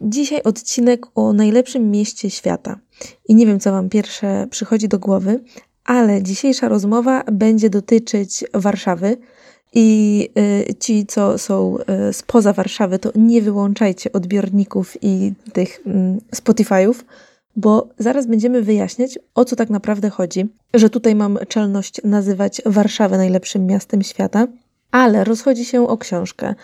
Dzisiaj odcinek o najlepszym mieście świata. I nie wiem, co Wam pierwsze przychodzi do głowy, ale dzisiejsza rozmowa będzie dotyczyć Warszawy. I y, ci, co są y, spoza Warszawy, to nie wyłączajcie odbiorników i tych mm, Spotify'ów, bo zaraz będziemy wyjaśniać, o co tak naprawdę chodzi. Że tutaj mam czelność nazywać Warszawę najlepszym miastem świata, ale rozchodzi się o książkę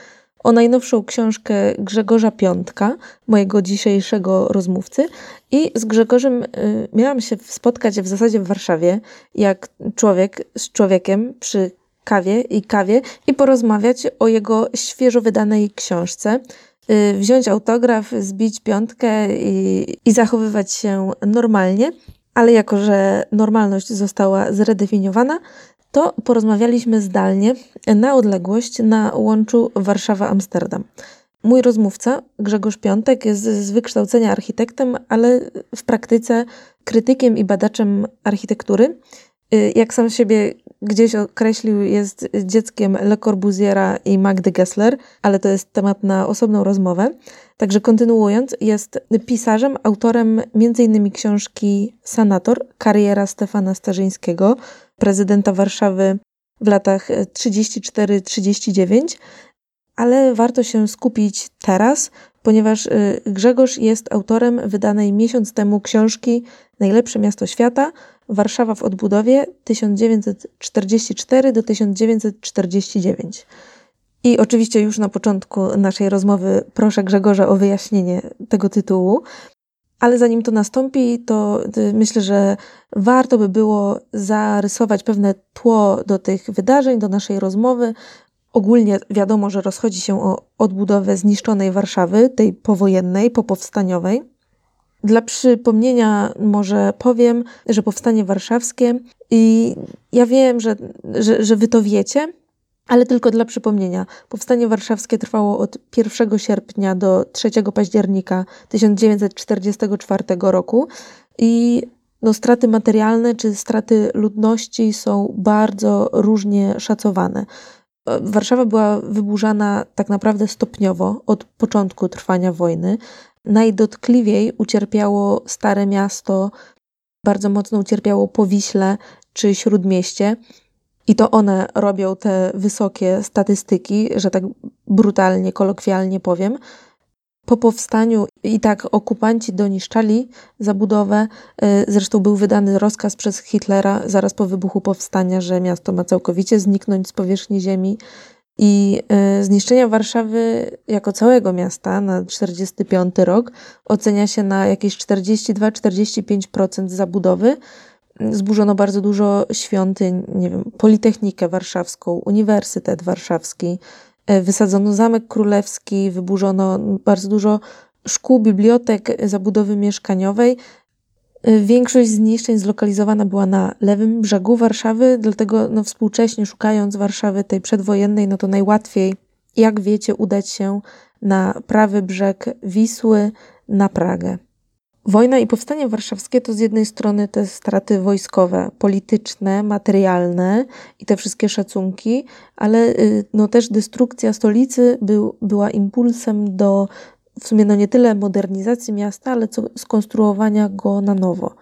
o najnowszą książkę Grzegorza Piątka, mojego dzisiejszego rozmówcy. I z Grzegorzem y, miałam się spotkać w zasadzie w Warszawie, jak człowiek z człowiekiem przy kawie i kawie i porozmawiać o jego świeżo wydanej książce. Y, wziąć autograf, zbić piątkę i, i zachowywać się normalnie, ale jako że normalność została zredefiniowana, to porozmawialiśmy zdalnie na odległość na łączu Warszawa-Amsterdam. Mój rozmówca, Grzegorz Piątek, jest z wykształcenia architektem, ale w praktyce krytykiem i badaczem architektury. Y, jak sam siebie gdzieś określił, jest dzieckiem Le Corbusiera i Magdy Gessler, ale to jest temat na osobną rozmowę. Także kontynuując, jest pisarzem, autorem m.in. książki Sanator, kariera Stefana Starzyńskiego, prezydenta Warszawy w latach 34-39, ale warto się skupić teraz, ponieważ y, Grzegorz jest autorem wydanej miesiąc temu książki Najlepsze miasto świata Warszawa w odbudowie 1944 do 1949. I oczywiście już na początku naszej rozmowy proszę Grzegorza o wyjaśnienie tego tytułu, ale zanim to nastąpi, to y, myślę, że warto by było zarysować pewne tło do tych wydarzeń, do naszej rozmowy. Ogólnie wiadomo, że rozchodzi się o odbudowę zniszczonej Warszawy, tej powojennej, popowstaniowej. Dla przypomnienia może powiem, że powstanie warszawskie i ja wiem, że, że, że wy to wiecie, ale tylko dla przypomnienia, powstanie warszawskie trwało od 1 sierpnia do 3 października 1944 roku i no, straty materialne czy straty ludności są bardzo różnie szacowane. Warszawa była wyburzana tak naprawdę stopniowo od początku trwania wojny. Najdotkliwiej ucierpiało Stare Miasto, bardzo mocno ucierpiało Powiśle czy Śródmieście. I to one robią te wysokie statystyki, że tak brutalnie, kolokwialnie powiem. Po powstaniu i tak okupanci doniszczali zabudowę. Y, zresztą był wydany rozkaz przez Hitlera zaraz po wybuchu powstania, że miasto ma całkowicie zniknąć z powierzchni ziemi. I y, zniszczenia Warszawy jako całego miasta na 45 rok ocenia się na jakieś 42-45% zabudowy zburzono bardzo dużo świątyń, nie wiem, Politechnikę Warszawską, Uniwersytet Warszawski, wysadzono Zamek Królewski, wyburzono bardzo dużo szkół, bibliotek, zabudowy mieszkaniowej. E, większość zniszczeń zlokalizowana była na lewym brzegu Warszawy, dlatego no, współcześnie szukając Warszawy tej przedwojennej, no to najłatwiej, jak wiecie, udać się na prawy brzeg Wisły, na Pragę. Wojna i powstanie warszawskie to z jednej strony te straty wojskowe, polityczne, materialne i te wszystkie szacunki, ale y, no też destrukcja stolicy był, była impulsem do w sumie no nie tyle modernizacji miasta, ale co skonstruowania go na nowo.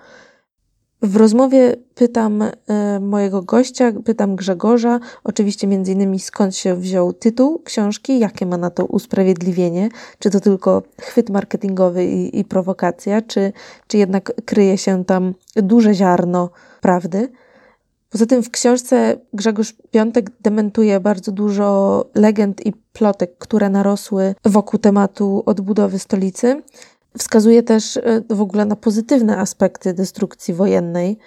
W rozmowie pytam e, mojego gościa, pytam Grzegorza, oczywiście między innymi skąd się wziął tytuł książki, jakie ma na to usprawiedliwienie, czy to tylko chwyt marketingowy i, i prowokacja, czy, czy jednak kryje się tam duże ziarno prawdy. Poza tym w książce Grzegorz Piątek dementuje bardzo dużo legend i plotek, które narosły wokół tematu odbudowy stolicy. Wskazuje też e, w ogóle na pozytywne aspekty destrukcji wojennej.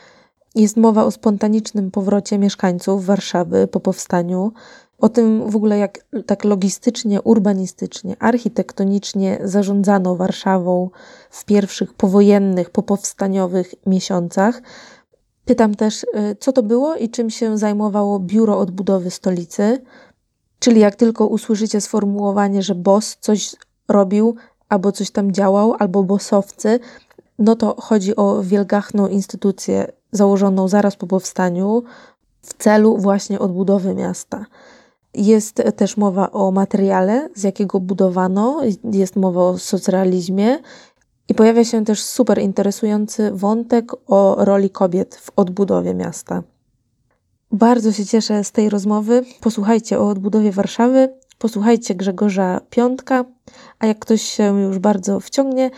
Jest mowa o spontanicznym powrocie mieszkańców Warszawy po powstaniu, o tym w ogóle jak tak logistycznie, urbanistycznie, architektonicznie zarządzano Warszawą w pierwszych powojennych, popowstaniowych miesiącach. Pytam też, e, co to było i czym się zajmowało Biuro Odbudowy Stolicy. Czyli jak tylko usłyszycie sformułowanie, że BOS coś robił, albo coś tam działał, albo bosowcy, no to chodzi o wielgachną instytucję założoną zaraz po powstaniu, w celu właśnie odbudowy miasta. Jest też mowa o materiale, z jakiego budowano, jest mowa o socrealizmie i pojawia się też super interesujący wątek o roli kobiet w odbudowie miasta. Bardzo się cieszę z tej rozmowy. Posłuchajcie o odbudowie Warszawy, posłuchajcie Grzegorza Piątka, a jak ktoś się już bardzo wciągnie,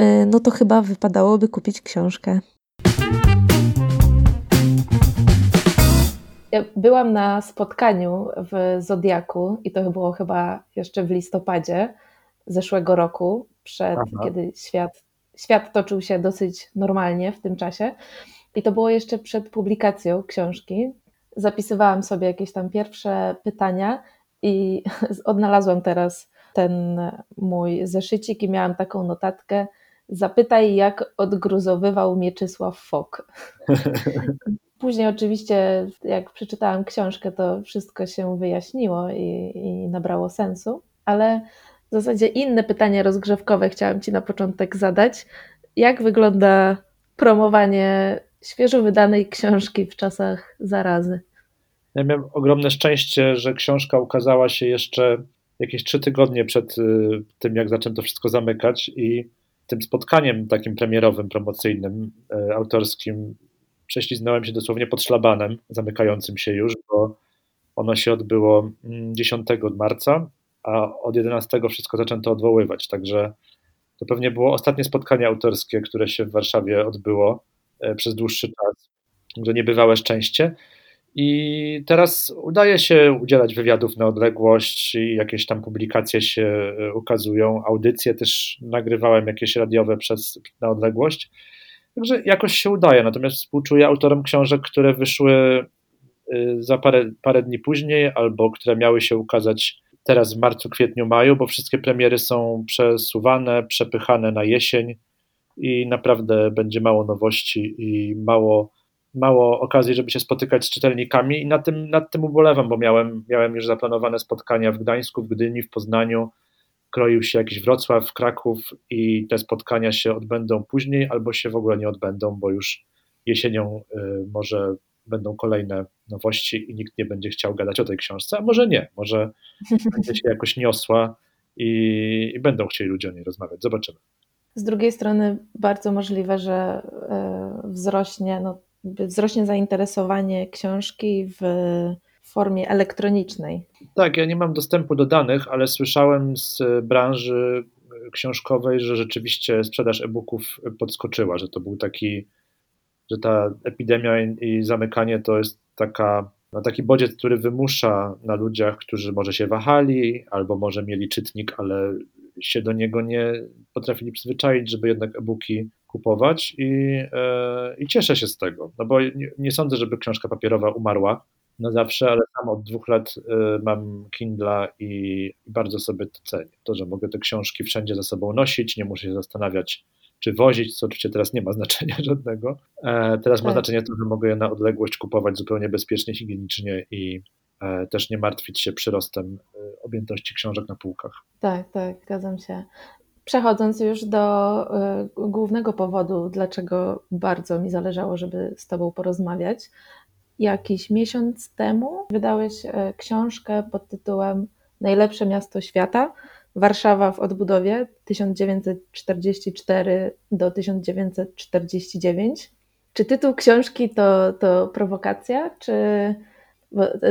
y, no to chyba wypadałoby kupić książkę. Ja byłam na spotkaniu w Zodiaku i to było chyba jeszcze w listopadzie zeszłego roku, przed Aha. kiedy świat, świat toczył się dosyć normalnie w tym czasie. I to było jeszcze przed publikacją książki. Zapisywałam sobie jakieś tam pierwsze pytania i odnalazłam teraz ten mój zeszycik i miałam taką notatkę. Zapytaj, jak odgruzowywał Mieczysław Fok. Później oczywiście, jak przeczytałam książkę, to wszystko się wyjaśniło i, i nabrało sensu, ale w zasadzie inne pytanie rozgrzewkowe chciałam Ci na początek zadać. Jak wygląda promowanie świeżo wydanej książki w czasach zarazy? Ja miałem ogromne szczęście, że książka ukazała się jeszcze jakieś trzy tygodnie przed y, tym, jak zaczęto wszystko zamykać i tym spotkaniem takim premierowym, promocyjnym, y, autorskim prześliznąłem się dosłownie pod szlabanem, zamykającym się już, bo ono się odbyło 10 mm, marca, a od 11 wszystko zaczęto odwoływać, także to pewnie było ostatnie spotkanie autorskie, które się w Warszawie odbyło e, przez dłuższy czas, że niebywałe szczęście. I teraz udaje się udzielać wywiadów na odległość jakieś tam publikacje się e, ukazują, audycje też nagrywałem jakieś radiowe przez, na odległość. Także jakoś się udaje. Natomiast współczuję autorom książek, które wyszły y, za parę, parę dni później albo które miały się ukazać teraz w marcu, kwietniu, maju, bo wszystkie premiery są przesuwane, przepychane na jesień i naprawdę będzie mało nowości i mało, mało okazji, żeby się spotykać z czytelnikami i nad tym, nad tym ubolewam, bo miałem, miałem już zaplanowane spotkania w Gdańsku, w Gdyni, w Poznaniu, kroił się jakiś Wrocław, Kraków i te spotkania się odbędą później albo się w ogóle nie odbędą, bo już jesienią y, może będą kolejne nowości i nikt nie będzie chciał gadać o tej książce, a może nie, może będzie się jakoś niosła i, i będą chcieli ludzie o niej rozmawiać. Zobaczymy. Z drugiej strony bardzo możliwe, że y, wzrośnie, no, wzrośnie zainteresowanie książki w formie elektronicznej. Tak, ja nie mam dostępu do danych, ale słyszałem z branży książkowej, że rzeczywiście sprzedaż e-booków podskoczyła, że to był taki, że ta epidemia i zamykanie to jest taka, no taki bodziec, który wymusza na ludziach, którzy może się wahali, albo może mieli czytnik, ale się do niego nie potrafili przyzwyczaić, żeby jednak e-booki kupować i, e, i cieszę się z tego, no bo nie, nie sądzę, żeby książka papierowa umarła, na zawsze, ale sam od dwóch lat y, mam Kindla i bardzo sobie to cenię. To, że mogę te książki wszędzie ze sobą nosić, nie muszę się zastanawiać, czy wozić, co oczywiście teraz nie ma znaczenia żadnego. E, teraz tak. ma znaczenie to, że mogę je na odległość kupować zupełnie bezpiecznie, higienicznie i e, też nie martwić się przyrostem e, objętości książek na półkach. Tak, tak, zgadzam się. Przechodząc już do głównego powodu, dlaczego bardzo mi zależało, żeby z Tobą porozmawiać, jakiś miesiąc temu wydałeś e, książkę pod tytułem Najlepsze miasto świata. Warszawa w odbudowie 1944 do 1949. Czy tytuł książki to, to prowokacja, czy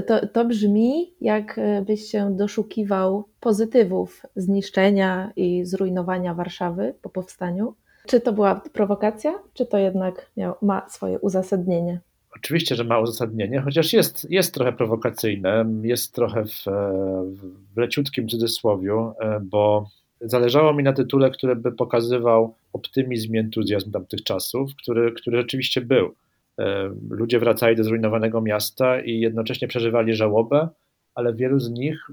to, to brzmi, jakbyś się doszukiwał pozytywów zniszczenia i zrujnowania Warszawy po powstaniu? Czy to była prowokacja, czy to jednak miał, ma swoje uzasadnienie? Oczywiście, że ma uzasadnienie, chociaż jest, jest trochę prowokacyjne, jest trochę w, w leciutkim cudzysłowiu, e, bo zależało mi na tytule, który by pokazywał optymizm i entuzjazm tamtych czasów, który, który rzeczywiście był. Ludzie wracali do zrujnowanego miasta i jednocześnie przeżywali żałobę, ale wielu z nich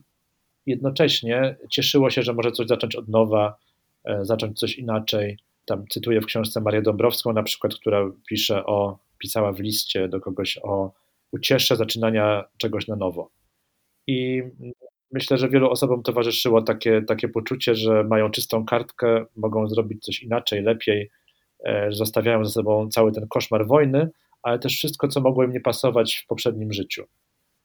jednocześnie cieszyło się, że może coś zacząć od nowa, e, zacząć coś inaczej. Tam cytuję w książce Marię Dąbrowską, na przykład, która pisze o pisała w liście do kogoś o uciesze zaczynania czegoś na nowo. I myślę, że wielu osobom towarzyszyło takie, takie poczucie, że mają czystą kartkę, mogą zrobić coś inaczej, lepiej, e, zostawiają za sobą cały ten koszmar wojny, ale też wszystko, co mogło im nie pasować w poprzednim życiu.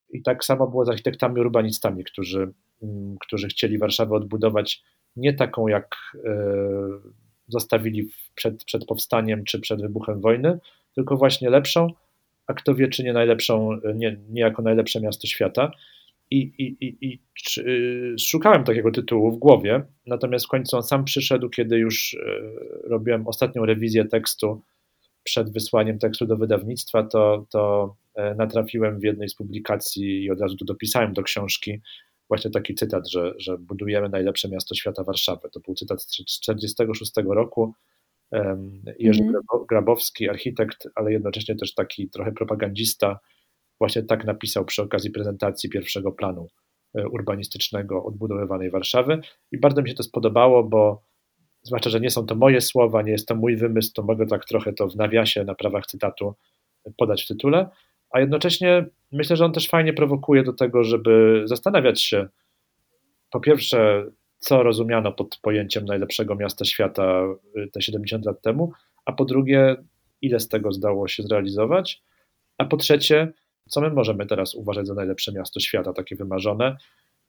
I tak samo było z architektami urbanistami, którzy, mm, którzy chcieli Warszawę odbudować nie taką, jak e, zostawili przed, przed powstaniem czy przed wybuchem wojny, tylko właśnie lepszą, a kto wie, czy nie najlepszą, nie, nie jako najlepsze miasto świata. I, i, i, i czy, szukałem takiego tytułu w głowie, natomiast w końcu on sam przyszedł, kiedy już e, robiłem ostatnią rewizję tekstu przed wysłaniem tekstu do wydawnictwa, to, to e, natrafiłem w jednej z publikacji i od razu tu dopisałem do książki właśnie taki cytat, że, że budujemy najlepsze miasto świata Warszawę. To był cytat z 1946 roku. Jerzy mm. Grabowski, architekt, ale jednocześnie też taki trochę propagandista, właśnie tak napisał przy okazji prezentacji pierwszego planu e, urbanistycznego odbudowywanej Warszawy i bardzo mi się to spodobało, bo zwłaszcza, że nie są to moje słowa, nie jest to mój wymysł, to mogę tak trochę to w nawiasie na prawach cytatu podać w tytule, a jednocześnie myślę, że on też fajnie prowokuje do tego, żeby zastanawiać się po pierwsze, co rozumiano pod pojęciem najlepszego miasta świata y, te 70 lat temu, a po drugie, ile z tego zdało się zrealizować, a po trzecie, co my możemy teraz uważać za najlepsze miasto świata, takie wymarzone,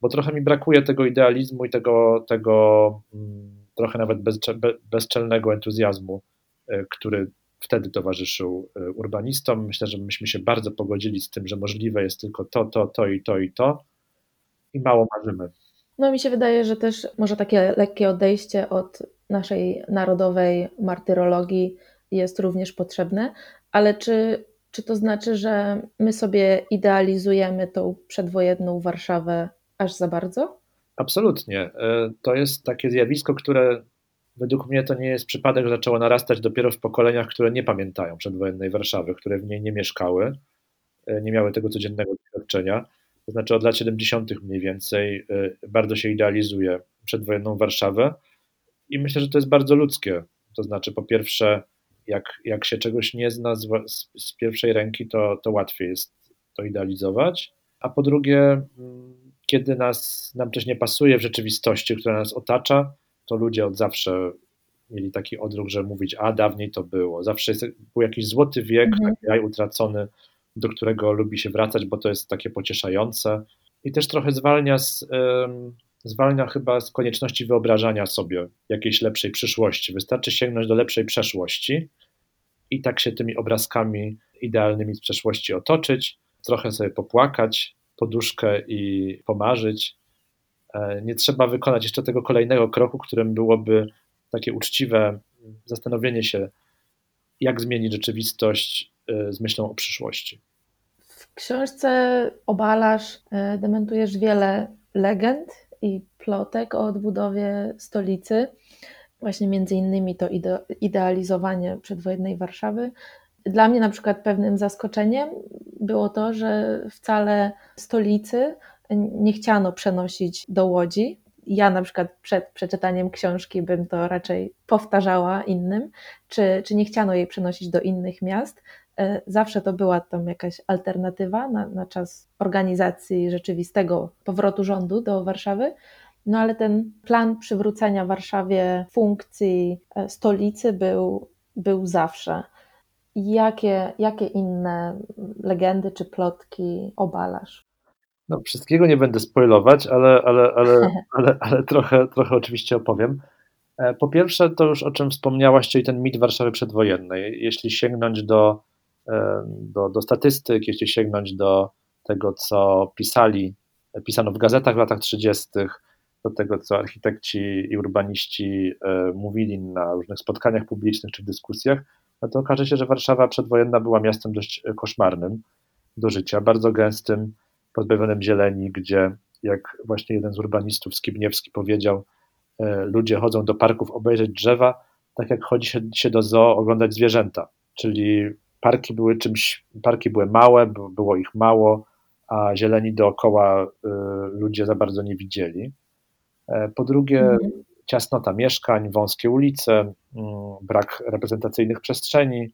bo trochę mi brakuje tego idealizmu i tego, tego mm, trochę nawet bezczelnego entuzjazmu, y, który wtedy towarzyszył y, urbanistom. Myślę, że myśmy się bardzo pogodzili z tym, że możliwe jest tylko to, to, to i to i to i mało marzymy. No mi się wydaje, że też może takie lekkie odejście od naszej narodowej martyrologii jest również potrzebne, ale czy, czy to znaczy, że my sobie idealizujemy tą przedwojenną Warszawę aż za bardzo? Absolutnie. E, to jest takie zjawisko, które według mnie to nie jest przypadek, że zaczęło narastać dopiero w pokoleniach, które nie pamiętają przedwojennej Warszawy, które w niej nie mieszkały, e, nie miały tego codziennego doświadczenia. To znaczy od lat 70. mniej więcej e, bardzo się idealizuje przedwojenną Warszawę i myślę, że to jest bardzo ludzkie. To znaczy, po pierwsze, jak, jak się czegoś nie zna z, z pierwszej ręki, to, to łatwiej jest to idealizować. A po drugie, mm, kiedy nas, nam coś nie pasuje w rzeczywistości, która nas otacza, to ludzie od zawsze mieli taki odruch, że mówić, a dawniej to było. Zawsze jest, był jakiś złoty wiek, mhm. taki raj utracony, do którego lubi się wracać, bo to jest takie pocieszające i też trochę zwalnia z, um, zwalnia chyba z konieczności wyobrażania sobie jakiejś lepszej przyszłości. Wystarczy sięgnąć do lepszej przeszłości i tak się tymi obrazkami idealnymi z przeszłości otoczyć, trochę sobie popłakać, poduszkę i pomarzyć. E, nie trzeba wykonać jeszcze tego kolejnego kroku, którym byłoby takie uczciwe zastanowienie się, jak zmienić rzeczywistość e, z myślą o przyszłości. W książce obalasz, e, dementujesz wiele legend i plotek o odbudowie stolicy, właśnie między innymi to idealizowanie przedwojennej Warszawy. Dla mnie na przykład pewnym zaskoczeniem było to, że wcale stolicy nie chciano przenosić do Łodzi. Ja na przykład przed przeczytaniem książki bym to raczej powtarzała innym, czy, czy nie chciano jej przenosić do innych miast. E, zawsze to była tam jakaś alternatywa na, na czas organizacji rzeczywistego powrotu rządu do Warszawy. No ale ten plan przywrócenia Warszawie funkcji e, stolicy był, był zawsze. Jakie, jakie inne legendy czy plotki obalasz? No, wszystkiego nie będę spoilować, ale, ale, ale, ale, ale trochę, trochę oczywiście opowiem. E, po pierwsze, to już o czym wspomniałaś, czyli ten mit Warszawy przedwojennej. Jeśli sięgnąć do, e, do, do statystyk, jeśli sięgnąć do tego, co pisali, pisano w gazetach w latach 30., do tego, co architekci i urbaniści e, mówili na różnych spotkaniach publicznych czy dyskusjach, no to okaże się, że Warszawa przedwojenna była miastem dość koszmarnym do życia, bardzo gęstym, pozbawionym zieleni, gdzie, jak właśnie jeden z urbanistów, Skibniewski, powiedział, e, ludzie chodzą do parków obejrzeć drzewa, tak jak chodzi się, do zoo oglądać zwierzęta. Czyli parki były czymś, parki były małe, było ich mało, a zieleni dookoła y, ludzie za bardzo nie widzieli. E, po drugie, mhm. Ciasnota mieszkań, wąskie ulice, y, brak reprezentacyjnych przestrzeni,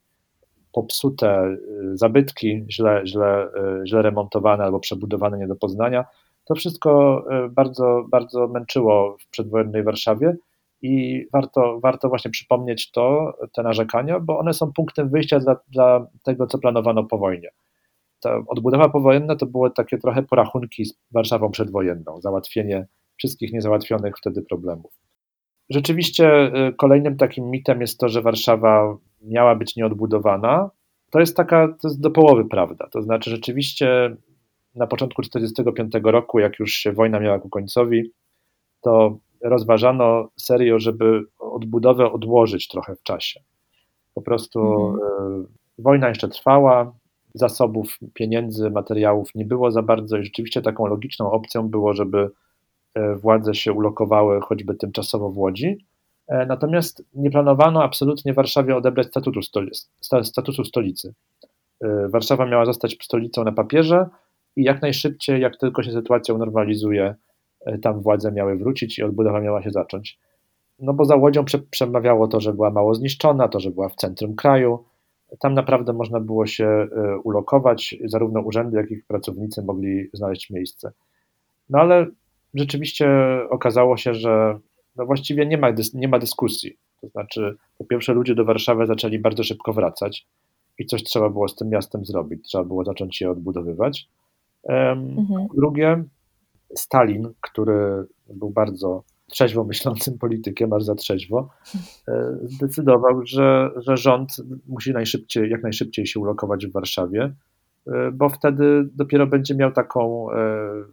popsute y, zabytki, źle, źle, y, źle remontowane albo przebudowane nie do poznania. To wszystko y, bardzo, bardzo męczyło w przedwojennej Warszawie I warto, warto właśnie przypomnieć to, te narzekania, bo one są punktem wyjścia dla, dla tego, co planowano po wojnie. Ta odbudowa powojenna to były takie trochę porachunki z Warszawą przedwojenną, załatwienie wszystkich niezałatwionych wtedy problemów. Rzeczywiście y, kolejnym takim mitem jest to, że Warszawa miała być nieodbudowana. To jest taka, to jest do połowy prawda. To znaczy rzeczywiście na początku 1945 roku, jak już się wojna miała ku końcowi, to rozważano serio, żeby odbudowę odłożyć trochę w czasie. Po prostu mhm. Y, wojna jeszcze trwała, zasobów pieniędzy, materiałów nie było za bardzo i rzeczywiście taką logiczną opcją było, żeby władze się ulokowały choćby tymczasowo w Łodzi. E, natomiast nie planowano absolutnie Warszawie odebrać statutu, stoli statusu stolicy. E, Warszawa miała zostać stolicą na papierze i jak najszybciej, jak tylko się sytuacja unormalizuje, tam władze miały wrócić i odbudowa miała się zacząć. No bo za Łodzią przemawiało to, że była mało zniszczona, to, że była w centrum kraju. Tam naprawdę można było się ulokować, zarówno urzędy, jak i pracownicy mogli znaleźć miejsce. No ale rzeczywiście okazało się, że no właściwie nie ma, nie ma dyskusji. To znaczy, po pierwsze, ludzie do Warszawy zaczęli bardzo szybko wracać i coś trzeba było z tym miastem zrobić, trzeba było zacząć je odbudowywać. Mhm. Drugie, Stalin, który był bardzo trzeźwo myślącym politykiem, aż za trzeźwo, e, zdecydował, że, że rząd musi najszybciej, jak najszybciej się ulokować w Warszawie, bo wtedy dopiero będzie miał taką e,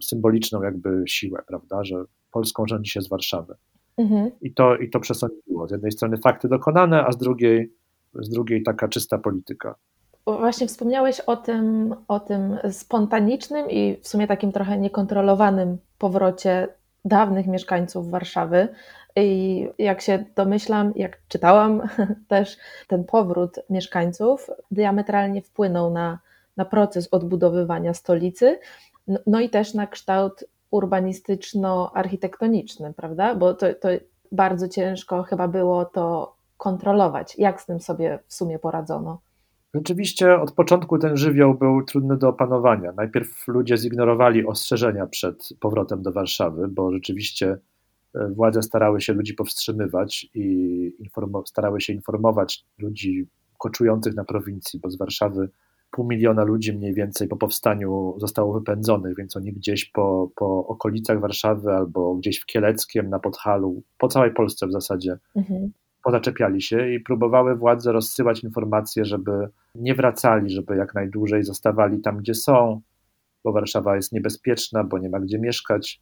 symboliczną jakby siłę, prawda, że Polską rządzi się z Warszawy. Mhm. I, to, I to przesądziło. Z jednej strony fakty dokonane, a z drugiej, z drugiej taka czysta polityka. Właśnie wspomniałeś o tym, o tym spontanicznym i w sumie takim trochę niekontrolowanym powrocie dawnych mieszkańców Warszawy. I jak się domyślam, jak czytałam też, ten powrót mieszkańców diametralnie wpłynął na na proces odbudowywania stolicy, no, no i też na kształt urbanistyczno-architektoniczny, prawda? Bo to, to bardzo ciężko chyba było to kontrolować. Jak z tym sobie w sumie poradzono? Rzeczywiście od początku ten żywioł był trudny do opanowania. Najpierw ludzie zignorowali ostrzeżenia przed powrotem do Warszawy, bo rzeczywiście e, władze starały się ludzi powstrzymywać i starały się informować ludzi koczujących na prowincji, bo z Warszawy pół miliona ludzi mniej więcej po powstaniu zostało wypędzonych, więc oni gdzieś po, po okolicach Warszawy albo gdzieś w Kieleckiem, na Podhalu, po całej Polsce w zasadzie mhm. pozaczepiali się i próbowały władze rozsyłać informacje, żeby nie wracali, żeby jak najdłużej zostawali tam, gdzie są, bo Warszawa jest niebezpieczna, bo nie ma gdzie mieszkać.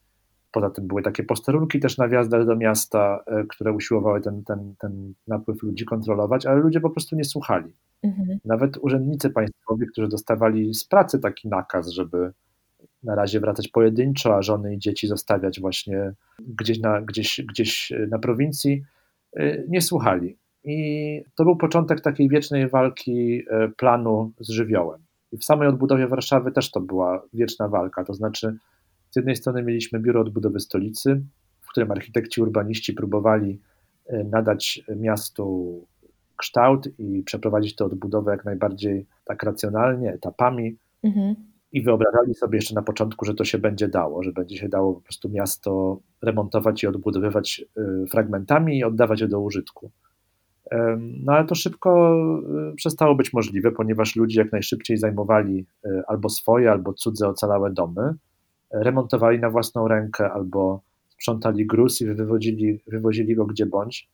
Poza tym były takie posterunki też na wjazdach do miasta, e, które usiłowały ten, ten, ten napływ ludzi kontrolować, ale ludzie po prostu nie słuchali. Mhm. Nawet urzędnicy państwowi, którzy dostawali z pracy taki nakaz, żeby na razie wracać pojedynczo, a żony i dzieci zostawiać właśnie gdzieś na, gdzieś, gdzieś na prowincji, y, nie słuchali. I to był początek takiej wiecznej walki y, planu z żywiołem. I w samej odbudowie Warszawy też to była wieczna walka. To znaczy, z jednej strony mieliśmy Biuro Odbudowy Stolicy, w którym architekci urbaniści próbowali nadać miastu kształt i przeprowadzić tę odbudowę jak najbardziej tak racjonalnie, etapami. Mhm. I wyobrażali sobie jeszcze na początku, że to się będzie dało, że będzie się dało po prostu miasto remontować i odbudowywać y, fragmentami i oddawać je do użytku. No ale to szybko y, przestało być możliwe, ponieważ ludzie jak najszybciej zajmowali y, albo swoje, albo cudze ocalałe domy, remontowali na własną rękę, albo sprzątali gruz i wywozili, wywozili go gdzie bądź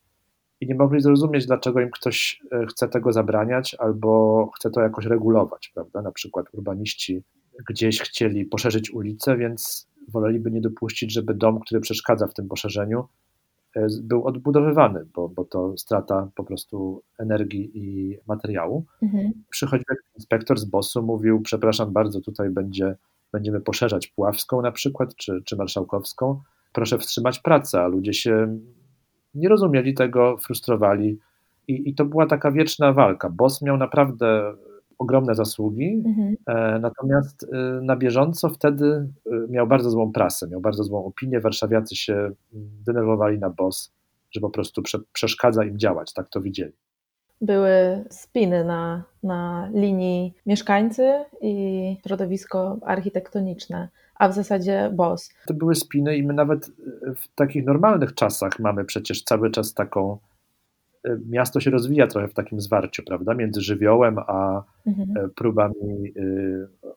i nie mogli zrozumieć, dlaczego im ktoś e, chce tego zabraniać albo chce to jakoś regulować, prawda? Na przykład urbaniści gdzieś chcieli poszerzyć ulicę, więc woleliby nie dopuścić, żeby dom, który przeszkadza w tym poszerzeniu, e, był odbudowywany, bo, bo to strata po prostu energii i materiału. Mhm. Przychodził inspektor z BOS-u, mówił, przepraszam bardzo, tutaj będzie, będziemy poszerzać Puławską na przykład, czy, czy Marszałkowską, proszę wstrzymać pracę, a ludzie się nie rozumieli tego, frustrowali. I, I, to była taka wieczna walka. Boss miał naprawdę ogromne zasługi, mhm. e, natomiast e, na bieżąco wtedy e, miał bardzo złą prasę, miał bardzo złą opinię. Warszawiacy się mm, denerwowali na Boss, że po prostu prze, przeszkadza im działać, tak to widzieli. były spiny na, na linii mieszkańcy i środowisko architektoniczne, a w zasadzie BOS. To były spiny i my nawet w takich normalnych czasach mamy przecież cały czas taką e, miasto się rozwija trochę w takim zwarciu, prawda, między żywiołem a mhm. E, próbami e,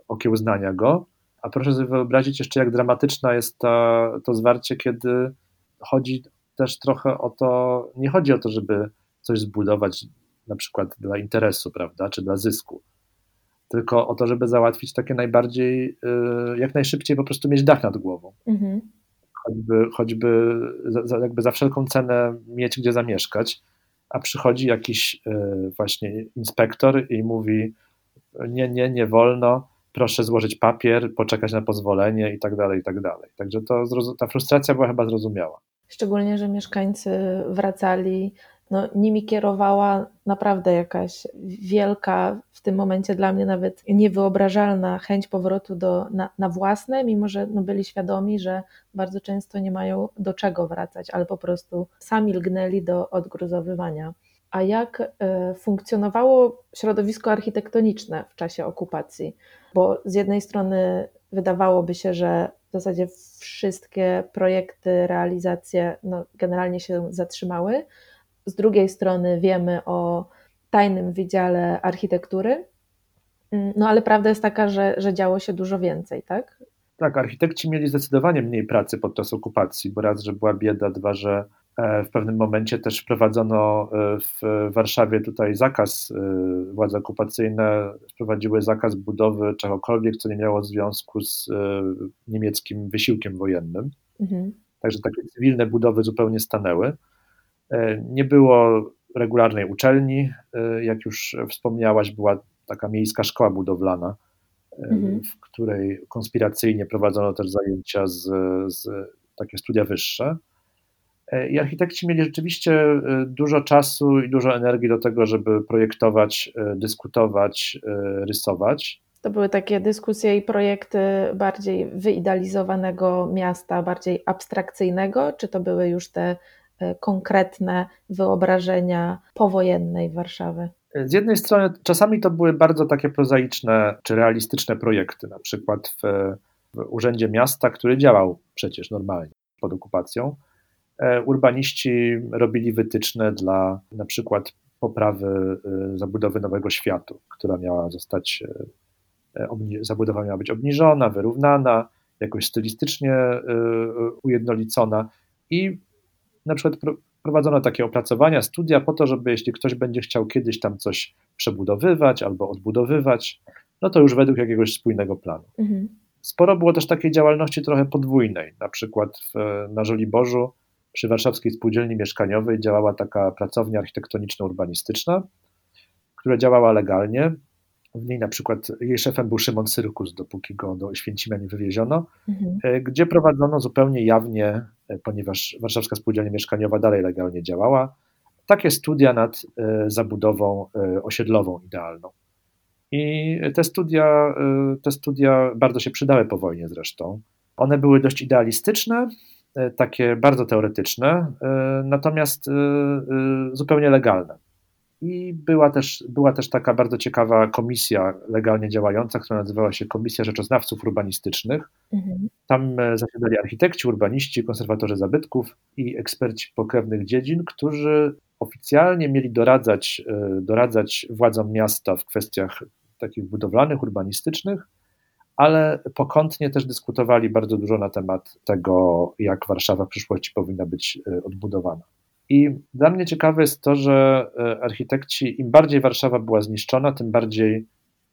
okiełznania go. A proszę sobie wyobrazić jeszcze, jak dramatyczna jest ta, to zwarcie, kiedy chodzi też trochę o to, nie chodzi o to, żeby coś zbudować na przykład dla interesu, prawda, czy dla zysku, tylko o to, żeby załatwić takie najbardziej, y, jak najszybciej po prostu mieć dach nad głową. Mhm. Choćby, choćby za, jakby za wszelką cenę mieć gdzie zamieszkać, a przychodzi jakiś y, właśnie inspektor i mówi nie, nie, nie wolno, proszę złożyć papier, poczekać na pozwolenie i tak dalej, i tak dalej. Także to, ta frustracja była chyba zrozumiała. Szczególnie, że mieszkańcy wracali no, nimi kierowała naprawdę jakaś wielka, w tym momencie dla mnie nawet niewyobrażalna chęć powrotu do, na, na własne, mimo że no, byli świadomi, że bardzo często nie mają do czego wracać, ale po prostu sami lgnęli do odgruzowywania. A jak y, funkcjonowało środowisko architektoniczne w czasie okupacji? Bo z jednej strony wydawałoby się, że w zasadzie wszystkie projekty, realizacje no, generalnie się zatrzymały, z drugiej strony wiemy o tajnym wydziale architektury, mm, no ale prawda jest taka, że, że działo się dużo więcej, tak? Tak, architekci mieli zdecydowanie mniej pracy podczas okupacji, bo raz, że była bieda, dwa, że e, w pewnym momencie też wprowadzono e, w Warszawie tutaj zakaz, e, władze okupacyjne wprowadziły zakaz budowy czegokolwiek, co nie miało związku z niemieckim wysiłkiem wojennym. Mhm. Także takie cywilne budowy zupełnie stanęły. E, nie było regularnej uczelni, e, jak już wspomniałaś, była taka miejska szkoła budowlana, e, mhm. w której konspiracyjnie prowadzono też zajęcia z, z takie studia wyższe. I architekci mieli rzeczywiście dużo czasu i dużo energii do tego, żeby projektować, dyskutować, rysować. To były takie dyskusje i projekty bardziej wyidealizowanego miasta, bardziej abstrakcyjnego, czy to były już te konkretne wyobrażenia powojennej Warszawy? Z jednej strony czasami to były bardzo takie prozaiczne czy realistyczne projekty, na przykład w, w Urzędzie Miasta, który działał przecież normalnie pod okupacją. E, urbaniści robili wytyczne dla na przykład poprawy e, zabudowy Nowego Światu, która miała zostać, zabudowa miała być obniżona, wyrównana, jakoś stylistycznie ujednolicona i na przykład prowadzono takie opracowania, studia po to, żeby jeśli ktoś będzie chciał kiedyś tam coś przebudowywać albo odbudowywać, no to już według jakiegoś spójnego planu. Mhm. Sporo było też takiej działalności trochę podwójnej, na przykład w, na Żoliborzu przy Warszawskiej Spółdzielni Mieszkaniowej działała taka pracownia architektoniczno-urbanistyczna, która działała legalnie, w niej na przykład jej szefem był Szymon Syrkus, dopóki go do Święcimia nie wywieziono, mhm. E, gdzie prowadzono zupełnie jawnie, e, ponieważ Warszawska Spółdzielnia Mieszkaniowa dalej legalnie działała, takie studia nad e, zabudową osiedlową idealną. I te studia, te studia bardzo się przydały po wojnie zresztą. One były dość idealistyczne, takie bardzo teoretyczne, natomiast zupełnie legalne. I była też, była też taka bardzo ciekawa komisja legalnie działająca, która nazywała się Komisja Rzeczoznawców Urbanistycznych. Mhm. Tam e, zasiadali architekci, urbaniści, konserwatorzy zabytków i eksperci pokrewnych dziedzin, którzy oficjalnie mieli doradzać, e, doradzać władzom miasta w kwestiach takich budowlanych, urbanistycznych, ale pokątnie też dyskutowali bardzo dużo na temat tego, jak Warszawa w przyszłości powinna być e, odbudowana. I dla mnie ciekawe jest to, że e, architekci, im bardziej Warszawa była zniszczona, tym bardziej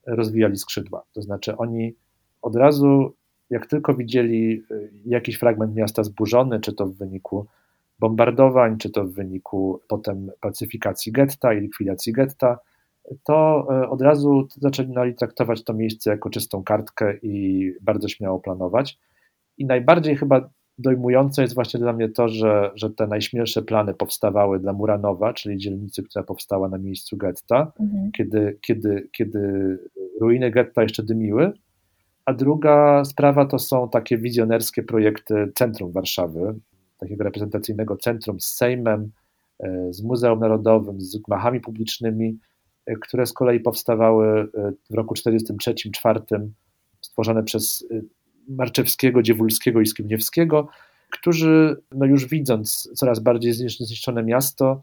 rozwijali skrzydła. To znaczy oni od razu, jak tylko widzieli e, jakiś fragment miasta zburzony, czy to w wyniku bombardowań, czy to w wyniku potem pacyfikacji getta i likwidacji getta, to e, od razu zaczynali traktować to miejsce jako czystą kartkę i bardzo śmiało planować. I najbardziej chyba dojmujące jest właśnie dla mnie to, że, że te najśmielsze plany powstawały dla Muranowa, czyli dzielnicy, która powstała na miejscu getta, mhm. kiedy, kiedy, kiedy ruiny getta jeszcze dymiły. A druga sprawa to są takie wizjonerskie projekty centrum Warszawy, takiego reprezentacyjnego centrum z Sejmem, z Muzeum Narodowym, z gmachami publicznymi, które z kolei powstawały w roku 1943-1944, stworzone przez Marczewskiego, Dziewulskiego i Skibniewskiego, którzy no już widząc coraz bardziej zniszczone miasto,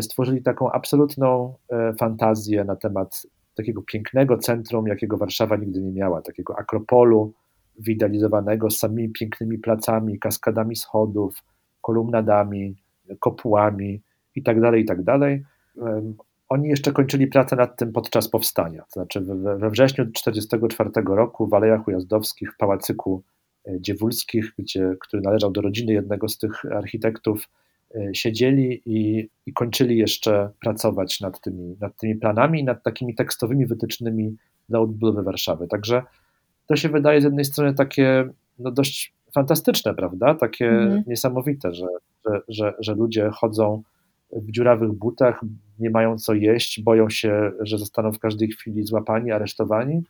stworzyli taką absolutną fantazję na temat takiego pięknego centrum, jakiego Warszawa nigdy nie miała, takiego akropolu wyidealizowanego z samymi pięknymi placami, kaskadami schodów, kolumnadami, kopułami itd., tak itd. Oni jeszcze kończyli pracę nad tym podczas powstania. To znaczy we wrześniu 1944 roku w Alejach Ujazdowskich w Pałacyku e, Dziewulskich, gdzie, który należał do rodziny jednego z tych architektów, E, siedzieli i, i kończyli jeszcze pracować nad tymi, nad tymi planami nad takimi tekstowymi wytycznymi dla odbudowy Warszawy. Także to się wydaje z jednej strony takie no dość fantastyczne, prawda? Takie mhm. niesamowite, że, że, że, że ludzie chodzą w dziurawych butach, nie mają co jeść, boją się, że zostaną w każdej chwili złapani, aresztowani,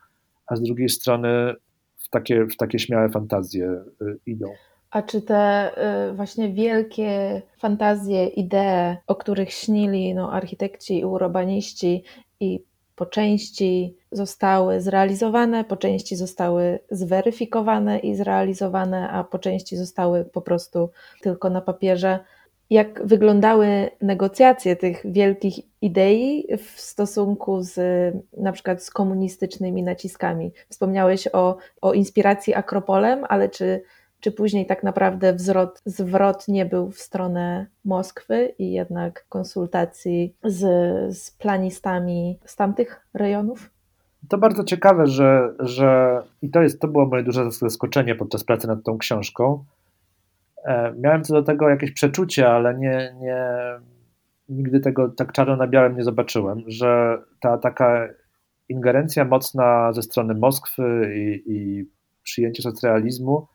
a z drugiej strony w takie, w takie śmiałe fantazje y, idą. A czy te y, właśnie wielkie fantazje, idee, o których śnili no, architekci i urbaniści i po części zostały zrealizowane, po części zostały zweryfikowane i zrealizowane, a po części zostały po prostu tylko na papierze. Jak wyglądały negocjacje tych wielkich idei w stosunku z na przykład z komunistycznymi naciskami? Wspomniałeś o, o inspiracji Akropolem, ale czy czy później tak naprawdę wzrot, zwrot nie był w stronę Moskwy i jednak konsultacji z, z planistami z tamtych rejonów? To bardzo ciekawe, że, że i to, jest, to było moje duże zaskoczenie podczas pracy nad tą książką. E, miałem co do tego jakieś przeczucie, ale nie, nie, nigdy tego tak czarno na białym nie zobaczyłem, że ta taka ingerencja mocna ze strony Moskwy i, i przyjęcie socrealizmu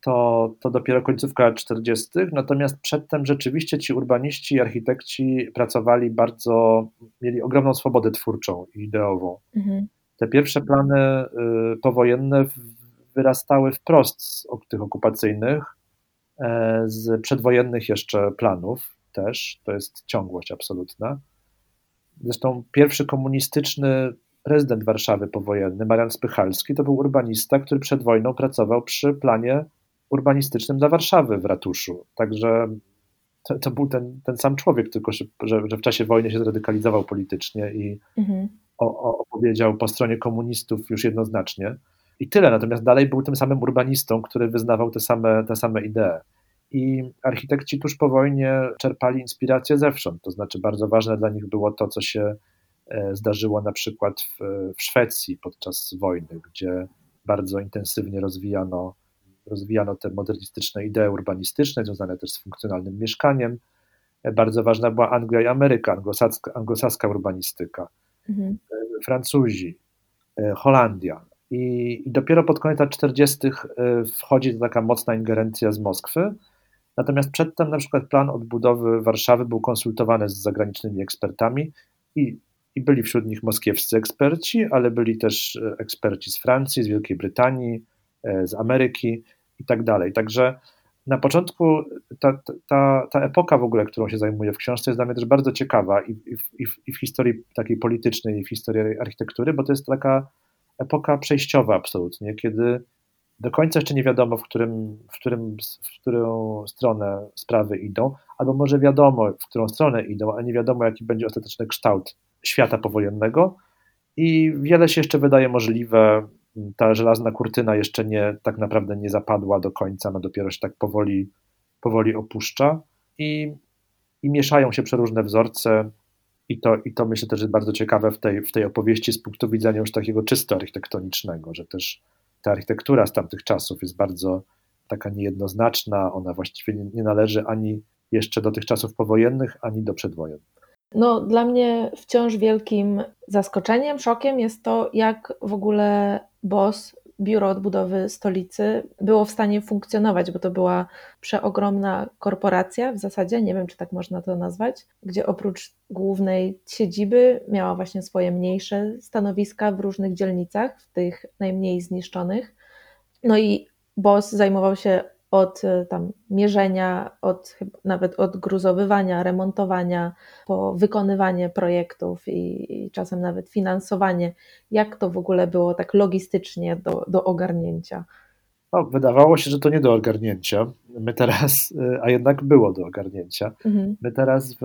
to, to dopiero końcówka lat 40., natomiast przedtem rzeczywiście ci urbaniści i architekci pracowali bardzo, mieli ogromną swobodę twórczą i ideową. Mhm. Te pierwsze plany y, powojenne wyrastały wprost z tych okupacyjnych, z przedwojennych jeszcze planów też, to jest ciągłość absolutna. Zresztą pierwszy komunistyczny prezydent Warszawy powojenny, Marian Spychalski, to był urbanista, który przed wojną pracował przy planie urbanistycznym dla Warszawy w ratuszu. Także to, to był ten, ten sam człowiek, tylko że, że, że, w czasie wojny się zradykalizował politycznie i mhm. o, o, opowiedział po stronie komunistów już jednoznacznie. I tyle. Natomiast dalej był tym samym urbanistą, który wyznawał te same, te same idee. I architekci tuż po wojnie czerpali inspirację zewsząd. To znaczy, bardzo ważne dla nich było to, co się e, zdarzyło na przykład w, w Szwecji podczas wojny, gdzie bardzo intensywnie rozwijano rozwijano te modernistyczne idee urbanistyczne, związane też z funkcjonalnym mieszkaniem. Bardzo ważna była Anglia i Ameryka, anglosaska, anglosaska urbanistyka, mhm. Francuzi, e, Holandia. I, dopiero pod koniec lat 40. E, wchodzi taka mocna ingerencja z Moskwy. Natomiast przedtem na przykład plan odbudowy Warszawy był konsultowany z zagranicznymi ekspertami i, i byli wśród nich moskiewscy eksperci, ale byli też e, eksperci z Francji, z Wielkiej Brytanii, z Ameryki i tak dalej. Także na początku ta, ta, ta epoka w ogóle, którą się zajmuję w książce, jest dla mnie też bardzo ciekawa i, i, w, i w historii takiej politycznej, i w historii architektury, bo to jest taka epoka przejściowa absolutnie, kiedy do końca jeszcze nie wiadomo, w, którym, w, którym, w którą stronę sprawy idą, albo może wiadomo, w którą stronę idą, a nie wiadomo, jaki będzie ostateczny kształt świata powojennego. I wiele się jeszcze wydaje możliwe, ta żelazna kurtyna jeszcze nie, tak naprawdę nie zapadła do końca, no dopiero się tak powoli, powoli opuszcza. I, i mieszają się przeróżne wzorce i to, i to myślę też jest bardzo ciekawe w tej, w tej opowieści z punktu widzenia już takiego czysto architektonicznego, że też ta architektura z tamtych czasów jest bardzo taka niejednoznaczna, ona właściwie nie, nie należy ani jeszcze do tych czasów powojennych, ani do przedwojennych. No, dla mnie wciąż wielkim zaskoczeniem, szokiem jest to, jak w ogóle BOS, Biuro Odbudowy Stolicy, było w stanie funkcjonować, bo to była przeogromna korporacja w zasadzie, nie wiem czy tak można to nazwać, gdzie oprócz głównej siedziby miała właśnie swoje mniejsze stanowiska w różnych dzielnicach, w tych najmniej zniszczonych. No i BOS zajmował się od e, tam mierzenia, od, nawet od gruzowywania, remontowania, po wykonywanie projektów i, i, czasem nawet finansowanie. Jak to w ogóle było tak logistycznie do, do ogarnięcia? No, wydawało się, że to nie do ogarnięcia. My teraz, e, a jednak było do ogarnięcia. Mhm. My teraz w,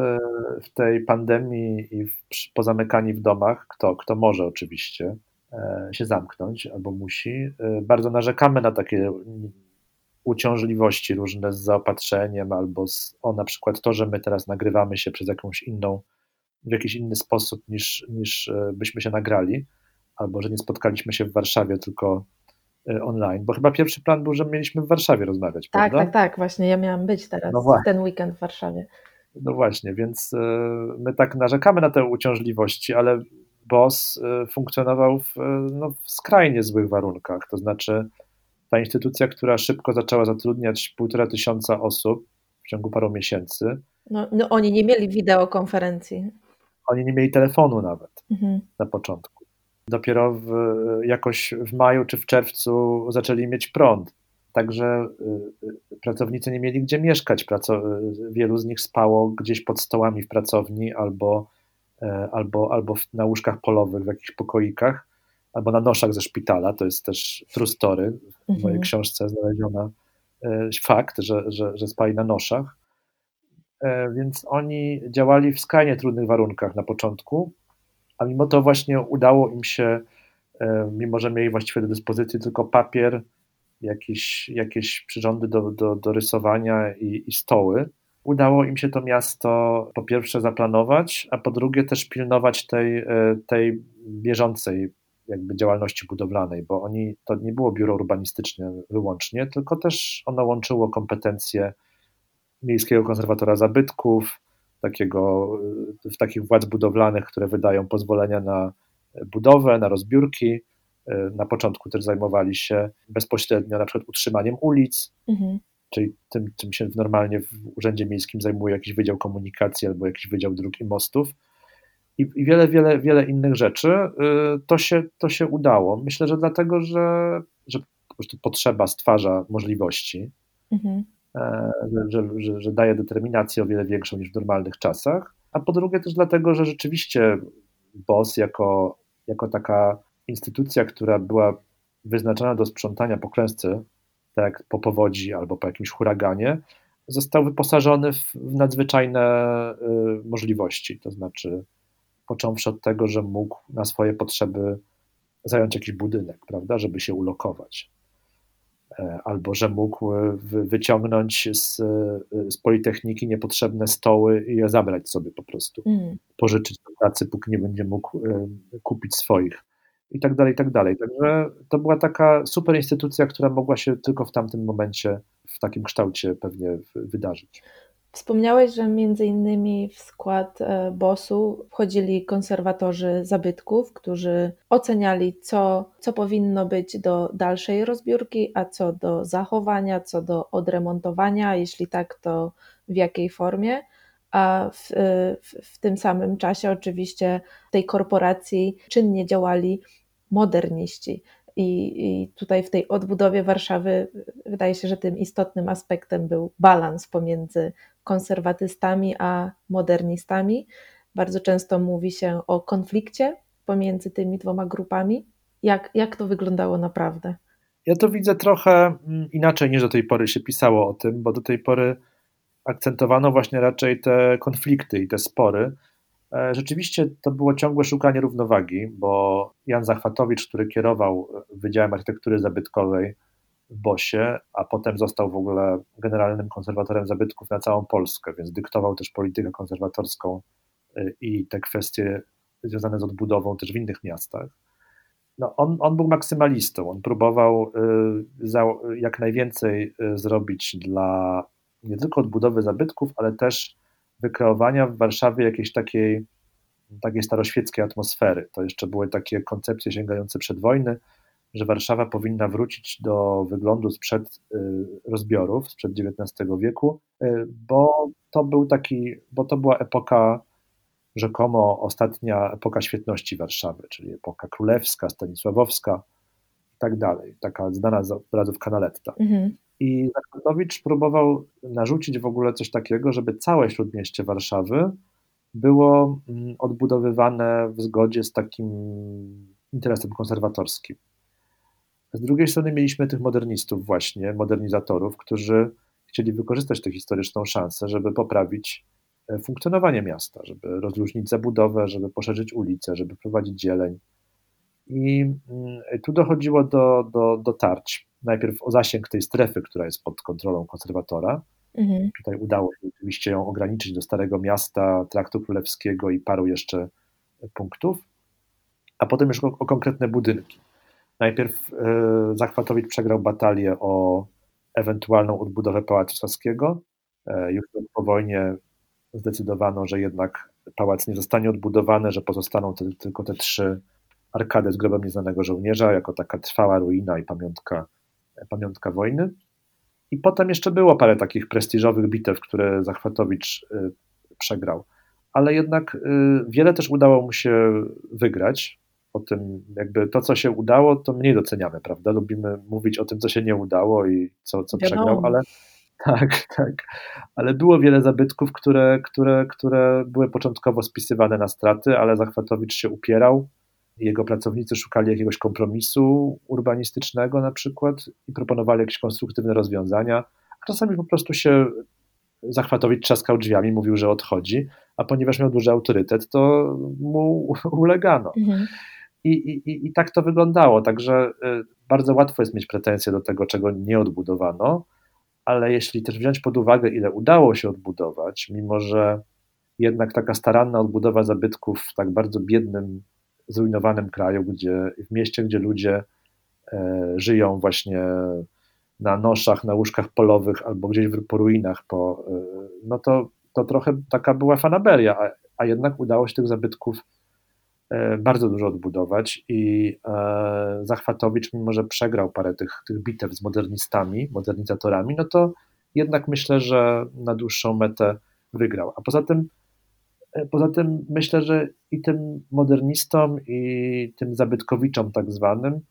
w, tej pandemii i w, pozamykani w domach, kto, kto może oczywiście e, się zamknąć albo musi, bardzo narzekamy na takie uciążliwości różne z zaopatrzeniem albo z, o na przykład to, że my teraz nagrywamy się przez jakąś inną, w jakiś inny sposób niż, niż e, byśmy się nagrali, albo że nie spotkaliśmy się w Warszawie, tylko e, online, bo chyba pierwszy plan był, że mieliśmy w Warszawie rozmawiać, Tak, prawda? tak, tak, właśnie ja miałam być teraz no ten weekend w Warszawie. No właśnie, więc e, my tak narzekamy na te uciążliwości, ale BOS funkcjonował w, no, w skrajnie złych warunkach, to znaczy ta instytucja, która szybko zaczęła zatrudniać półtora tysiąca osób w ciągu paru miesięcy. No, no oni nie mieli wideokonferencji. Oni nie mieli telefonu nawet mhm. na początku. Dopiero w, jakoś w maju czy w czerwcu zaczęli mieć prąd. Także y, pracownicy nie mieli gdzie mieszkać. Praco wielu z nich spało gdzieś pod stołami w pracowni albo, albo, albo na łóżkach polowych w jakichś pokoikach albo na noszach ze szpitala, to jest też true story, w mojej mhm. książce znaleziona e, fakt, że, że, że spali na noszach, e, więc oni działali w skrajnie trudnych warunkach na początku, a mimo to właśnie udało im się, e, mimo że mieli właściwie do dyspozycji tylko papier, jakieś, jakieś przyrządy do, do, do rysowania i, i stoły, udało im się to miasto po pierwsze zaplanować, a po drugie też pilnować tej, tej bieżącej jakby działalności budowlanej, bo oni, to nie było biuro urbanistyczne wyłącznie, tylko też ono łączyło kompetencje Miejskiego Konserwatora Zabytków, takiego, w takich władz budowlanych, które wydają pozwolenia na budowę, na rozbiórki. Na początku też zajmowali się bezpośrednio na przykład utrzymaniem ulic, mhm. czyli tym, czym się normalnie w Urzędzie Miejskim zajmuje jakiś Wydział Komunikacji albo jakiś Wydział Dróg i Mostów i, i wiele, wiele, wiele innych rzeczy, y, to się, to się udało. Myślę, że dlatego, że, że po prostu potrzeba stwarza możliwości, mhm. E, że, że, że daje determinację o wiele większą niż w normalnych czasach, a po drugie też dlatego, że rzeczywiście BOS jako, jako taka instytucja, która była wyznaczona do sprzątania po klęsce, tak jak po powodzi albo po jakimś huraganie, został wyposażony w, w nadzwyczajne y, możliwości. To znaczy, począwszy od tego, że mógł na swoje potrzeby zająć jakiś budynek, prawda, żeby się ulokować. E, albo że mógł e, wyciągnąć z, e, z Politechniki niepotrzebne stoły i je zabrać sobie po prostu. Mm. Pożyczyć do pracy, póki nie będzie mógł kupić swoich. I tak dalej, i tak dalej. Także to była taka super instytucja, która mogła się tylko w tamtym momencie w takim kształcie pewnie wydarzyć. Wspomniałeś, że między innymi w skład e, BOS-u wchodzili konserwatorzy zabytków, którzy oceniali, co, co powinno być do dalszej rozbiórki, a co do zachowania, co do odremontowania, jeśli tak, to w jakiej formie. A w, e, w, w tym samym czasie, oczywiście, w tej korporacji czynnie działali moderniści. I, I, tutaj w tej odbudowie Warszawy wydaje się, że tym istotnym aspektem był balans pomiędzy konserwatystami a modernistami. Bardzo często mówi się o konflikcie pomiędzy tymi dwoma grupami. Jak, jak to wyglądało naprawdę? Ja to widzę trochę mm, inaczej niż do tej pory się pisało o tym, bo do tej pory akcentowano właśnie raczej te konflikty i te spory. E, rzeczywiście to było ciągłe szukanie równowagi, bo Jan Zachwatowicz, który kierował Wydziałem Architektury Zabytkowej w Bosie, a potem został w ogóle generalnym konserwatorem zabytków na całą Polskę, więc dyktował też politykę konserwatorską y, i te kwestie związane z odbudową też w innych miastach. No on, on był maksymalistą, on próbował y, jak najwięcej y, zrobić dla nie tylko odbudowy zabytków, ale też wykreowania w Warszawie jakiejś takiej, takiej staroświeckiej atmosfery. To jeszcze były takie koncepcje sięgające przed wojny, że Warszawa powinna wrócić do wyglądu sprzed y, rozbiorów, sprzed XIX wieku, y, bo to był taki, bo to była epoka rzekomo ostatnia epoka świetności Warszawy, czyli epoka królewska, stanisławowska i tak dalej, taka znana z obrazów Canaletta. Mhm. I Zachwatowicz próbował narzucić w ogóle coś takiego, żeby całe śródmieście Warszawy było mm, odbudowywane w zgodzie z takim interesem konserwatorskim. Z drugiej strony mieliśmy tych modernistów właśnie, modernizatorów, którzy chcieli wykorzystać tę historyczną szansę, żeby poprawić e, funkcjonowanie miasta, żeby rozluźnić zabudowę, żeby poszerzyć ulice, żeby prowadzić zieleń. I mm, tu dochodziło do, do, do tarć. Najpierw o zasięg tej strefy, która jest pod kontrolą konserwatora. Mhm. Tutaj udało się oczywiście ją ograniczyć do Starego Miasta, Traktu Królewskiego i paru jeszcze punktów, a potem już o, o konkretne budynki. Najpierw e, Zachwatowicz przegrał batalię o ewentualną odbudowę Pałacu Saskiego. E, już po wojnie zdecydowano, że jednak pałac nie zostanie odbudowany, że pozostaną te, tylko te trzy arkady z grobem nieznanego żołnierza, jako taka trwała ruina i pamiątka, pamiątka wojny. I potem jeszcze było parę takich prestiżowych bitew, które Zachwatowicz y, przegrał. Ale jednak wiele też udało mu się wygrać. O tym, jakby to, co się udało, to mniej doceniamy, prawda? Lubimy mówić o tym, co się nie udało i co, co przegrał, ale tak, tak. Ale było wiele zabytków, które, które, które były początkowo spisywane na straty, ale Zachwatowicz się upierał jego pracownicy szukali jakiegoś kompromisu urbanistycznego na przykład i proponowali jakieś konstruktywne rozwiązania, a czasami po prostu się Zachwatowicz trzaskał drzwiami, mówił, że odchodzi, a ponieważ miał duży autorytet, to mu ulegano. Mhm. I, i, I tak to wyglądało, także y, bardzo łatwo jest mieć pretensje do tego, czego nie odbudowano, ale jeśli też wziąć pod uwagę, ile udało się odbudować, mimo że jednak taka staranna odbudowa zabytków w tak bardzo biednym zrujnowanym kraju, gdzie w mieście, gdzie ludzie e, żyją właśnie na noszach, na łóżkach polowych albo gdzieś po ruinach, po, e, no to, to trochę taka była fanaberia, a, a jednak udało się tych zabytków bardzo dużo odbudować i Zachwatowicz, mimo że przegrał parę tych, tych bitew z modernistami, modernizatorami, no to jednak myślę, że na dłuższą metę wygrał. A poza tym Poza tym myślę, że i tym modernistom, i tym zabytkowiczom tak zwanym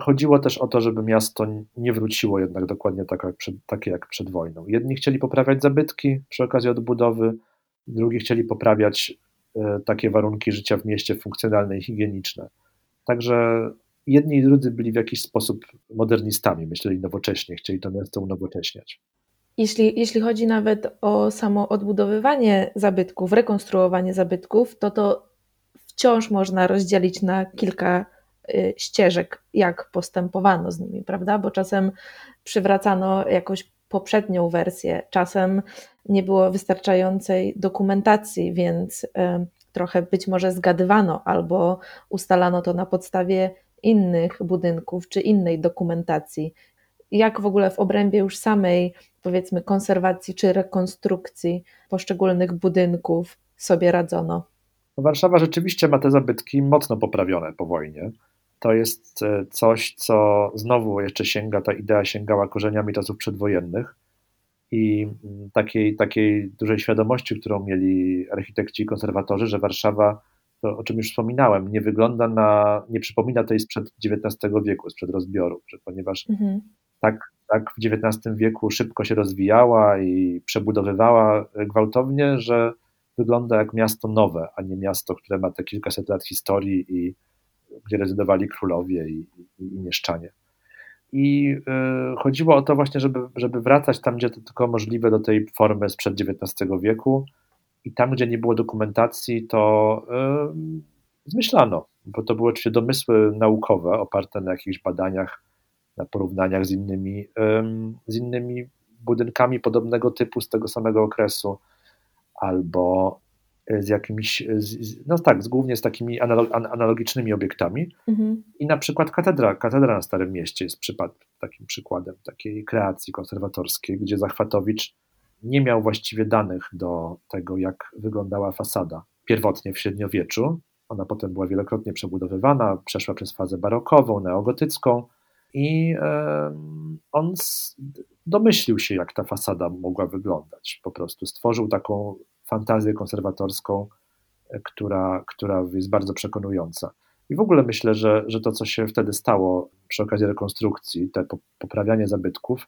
chodziło też o to, żeby miasto nie wróciło jednak dokładnie tak jak przed, takie jak przed wojną. Jedni chcieli poprawiać zabytki przy okazji odbudowy, drugi chcieli poprawiać e, takie warunki życia w mieście funkcjonalne i higieniczne. Także jedni i drudzy byli w jakiś sposób modernistami, myśleli nowocześnie, chcieli to miasto unowocześniać. Jeśli, jeśli chodzi nawet o samo odbudowywanie zabytków, rekonstruowanie zabytków, to to wciąż można rozdzielić na kilka y, ścieżek, jak postępowano z nimi, prawda? Bo czasem przywracano jakąś poprzednią wersję, czasem nie było wystarczającej dokumentacji, więc y, trochę być może zgadywano albo ustalano to na podstawie innych budynków czy innej dokumentacji jak w ogóle w obrębie już samej, powiedzmy, konserwacji czy rekonstrukcji poszczególnych budynków sobie radzono? Warszawa rzeczywiście ma te zabytki mocno poprawione po wojnie. To jest e, coś, co znowu jeszcze sięga, ta idea sięgała korzeniami czasów przedwojennych i mm, takiej, takiej dużej świadomości, którą mieli architekci i konserwatorzy, że Warszawa, to o czym już wspominałem, nie wygląda na, nie przypomina tej sprzed XIX wieku, sprzed rozbioru, że ponieważ mhm. tak, tak w XIX wieku szybko się rozwijała i przebudowywała gwałtownie, że wygląda jak miasto nowe, a nie miasto, które ma te kilkaset lat historii i gdzie rezydowali królowie i, i, i mieszczanie. I y, chodziło o to właśnie, żeby, żeby wracać tam, gdzie to tylko możliwe, do tej formy sprzed XIX wieku. I tam, gdzie nie było dokumentacji, to y, zmyślano, bo to były oczywiście domysły naukowe oparte na jakichś badaniach na porównaniach z innymi, z innymi budynkami podobnego typu z tego samego okresu, albo z jakimiś, no tak, z, głównie z takimi analogicznymi obiektami. Mhm. I na przykład katedra, katedra na Starym Mieście jest przypad, takim przykładem takiej kreacji konserwatorskiej, gdzie Zachwatowicz nie miał właściwie danych do tego, jak wyglądała fasada pierwotnie w średniowieczu. Ona potem była wielokrotnie przebudowywana, przeszła przez fazę barokową, neogotycką, i on domyślił się, jak ta fasada mogła wyglądać. Po prostu stworzył taką fantazję konserwatorską, e, która, która jest bardzo przekonująca. I w ogóle myślę, że, że to, co się wtedy stało przy okazji rekonstrukcji, te poprawianie zabytków,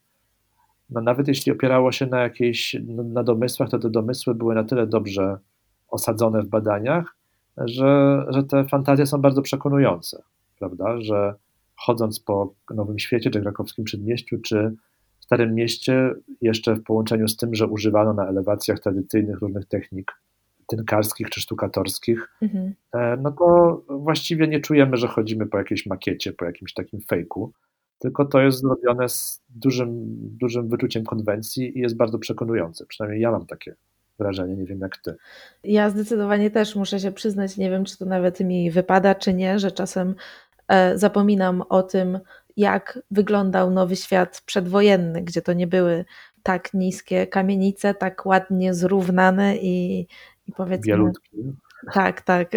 no nawet jeśli opierało się na jakiejś, na domysłach, to te domysły były na tyle dobrze osadzone w badaniach, że, że te fantazje są bardzo przekonujące, prawda, że chodząc po Nowym Świecie, czy Krakowskim Przedmieściu, czy Starym Mieście, jeszcze w połączeniu z tym, że używano na elewacjach tradycyjnych różnych technik tynkarskich czy sztukatorskich, mhm. E, no to właściwie nie czujemy, że chodzimy po jakiejś makiecie, po jakimś takim fejku, tylko to jest zrobione z dużym, dużym wyczuciem konwencji i jest bardzo przekonujące. Przynajmniej ja mam takie wrażenie, nie wiem jak ty. Ja zdecydowanie też muszę się przyznać, nie wiem czy to nawet mi wypada, czy nie, że czasem e, zapominam o tym, jak wyglądał nowy świat przedwojenny, gdzie to nie były tak niskie kamienice, tak ładnie zrównane i, i powiedzmy. Bielutki. Tak, tak.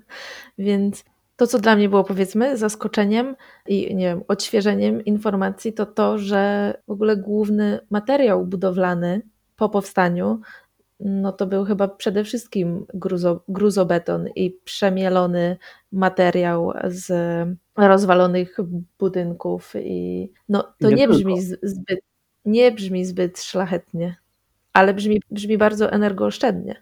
Więc to, co dla mnie było powiedzmy zaskoczeniem i nie wiem, odświeżeniem informacji, to to, że w ogóle główny materiał budowlany po powstaniu, no to był chyba przede wszystkim gruzo, gruzobeton i przemielony materiał z rozwalonych budynków i no to nie, nie brzmi zbyt, nie brzmi zbyt szlachetnie, ale brzmi, brzmi bardzo energooszczędnie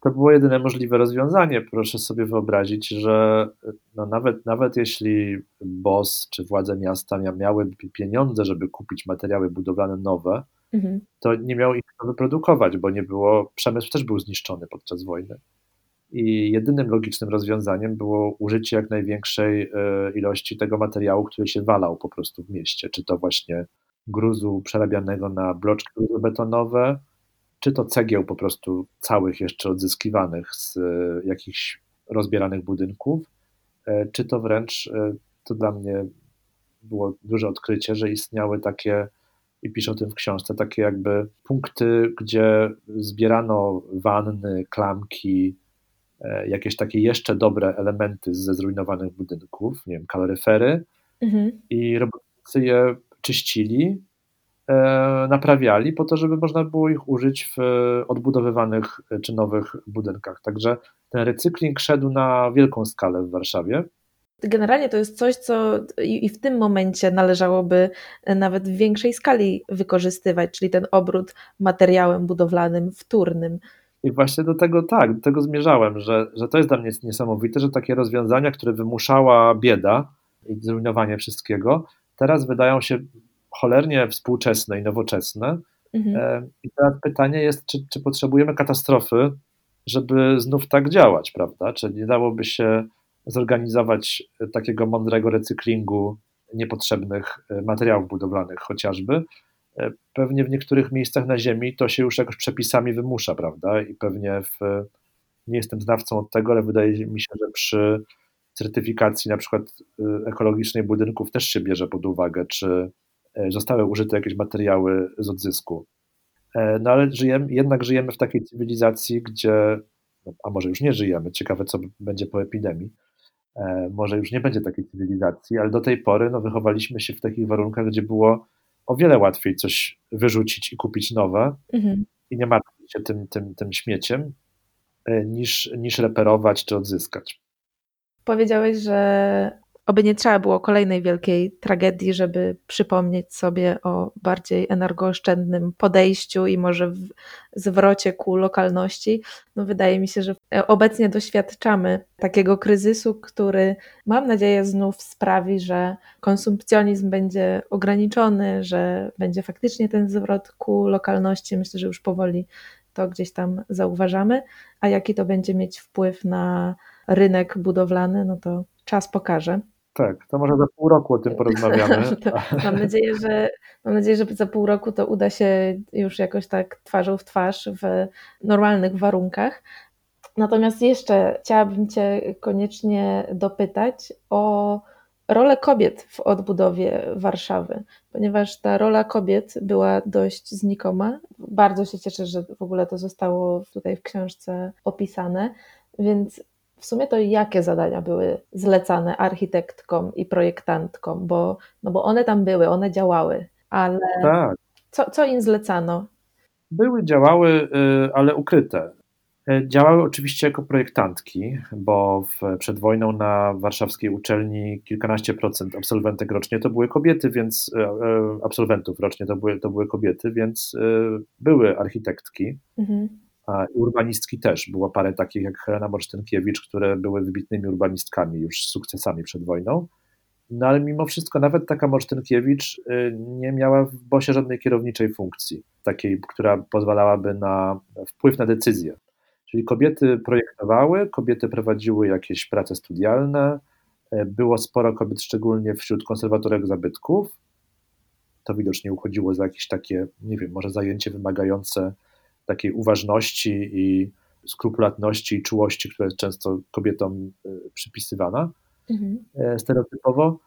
to było jedyne możliwe rozwiązanie. Proszę sobie wyobrazić, że no nawet, nawet jeśli BOS czy władze miasta miały pieniądze, żeby kupić materiały budowlane nowe, mhm. to nie miało ich wyprodukować, bo nie było, przemysł też był zniszczony podczas wojny. I jedynym logicznym rozwiązaniem było użycie jak największej e, ilości tego materiału, który się walał po prostu w mieście, czy to właśnie gruzu przerabianego na bloczki betonowe, czy to cegieł po prostu całych jeszcze odzyskiwanych z e, jakichś rozbieranych budynków, e, czy to wręcz, to dla mnie było duże odkrycie, że istniały takie, i piszę o tym w książce, takie jakby punkty, gdzie zbierano wanny, klamki, jakieś takie jeszcze dobre elementy ze zrujnowanych budynków, nie wiem, kaloryfery, mhm. i robotnicy je czyścili E, naprawiali po to, żeby można było ich użyć w odbudowywanych czy nowych budynkach. Także ten recykling szedł na wielką skalę w Warszawie. Generalnie to jest coś, co i w tym momencie należałoby nawet w większej skali wykorzystywać, czyli ten obrót materiałem budowlanym wtórnym. I właśnie do tego tak, do tego zmierzałem, że, że to jest dla mnie niesamowite, że takie rozwiązania, które wymuszała bieda i zrujnowanie wszystkiego, teraz wydają się cholernie współczesne i nowoczesne. Mhm. E, I teraz pytanie jest, czy, czy potrzebujemy katastrofy, żeby znów tak działać, prawda? Czy nie dałoby się zorganizować takiego mądrego recyklingu niepotrzebnych e, materiałów budowlanych chociażby. E, pewnie w niektórych miejscach na Ziemi to się już jakoś przepisami wymusza, prawda? I pewnie w, nie jestem znawcą od tego, ale wydaje mi się, że przy certyfikacji na przykład ekologicznej budynków też się bierze pod uwagę, czy E, zostały użyte jakieś materiały z odzysku. E, no ale żyjemy, jednak żyjemy w takiej cywilizacji, gdzie, no, a może już nie żyjemy, ciekawe co będzie po epidemii, może już nie będzie takiej cywilizacji, ale do tej pory no, wychowaliśmy się w takich warunkach, gdzie było o wiele łatwiej coś wyrzucić i kupić nowe mhm. i nie martwić się tym, tym, tym śmieciem, niż, niż reperować czy odzyskać. Powiedziałeś, że Oby nie trzeba było kolejnej wielkiej tragedii, żeby przypomnieć sobie o bardziej energooszczędnym podejściu i może zwrocie ku lokalności. No wydaje mi się, że obecnie doświadczamy takiego kryzysu, który mam nadzieję znów sprawi, że konsumpcjonizm będzie ograniczony, że będzie faktycznie ten zwrot ku lokalności. Myślę, że już powoli to gdzieś tam zauważamy, a jaki to będzie mieć wpływ na rynek budowlany, no to czas pokaże. Tak, to może za pół roku o tym porozmawiamy. mam, nadzieję, że, mam nadzieję, że za pół roku to uda się już jakoś tak twarzą w twarz w normalnych warunkach. Natomiast jeszcze chciałabym Cię koniecznie dopytać o rolę kobiet w odbudowie Warszawy, ponieważ ta rola kobiet była dość znikoma. Bardzo się cieszę, że w ogóle to zostało tutaj w książce opisane. Więc w sumie to jakie zadania były zlecane architektkom i projektantkom, bo, no bo one tam były, one działały, ale tak. co, co im zlecano? Były, działały, y, ale ukryte. E, działały oczywiście jako projektantki, bo w, przed wojną na warszawskiej uczelni kilkanaście procent absolwentek rocznie to były kobiety, więc e, e, absolwentów rocznie to były, to były kobiety, więc były architektki. Mhm. Urbanistki też. Było parę takich jak Helena Morsztynkiewicz, które były wybitnymi urbanistkami już z sukcesami przed wojną. No ale mimo wszystko, nawet taka Morsztynkiewicz nie miała w BOSie żadnej kierowniczej funkcji, takiej, która pozwalałaby na wpływ na decyzje. Czyli kobiety projektowały, kobiety prowadziły jakieś prace studialne, e, było sporo kobiet, szczególnie wśród konserwatorek zabytków. To widocznie uchodziło za jakieś takie, nie wiem, może zajęcie wymagające takiej uważności i skrupulatności i czułości, która jest często kobietom e, przypisywana mhm. E, stereotypowo.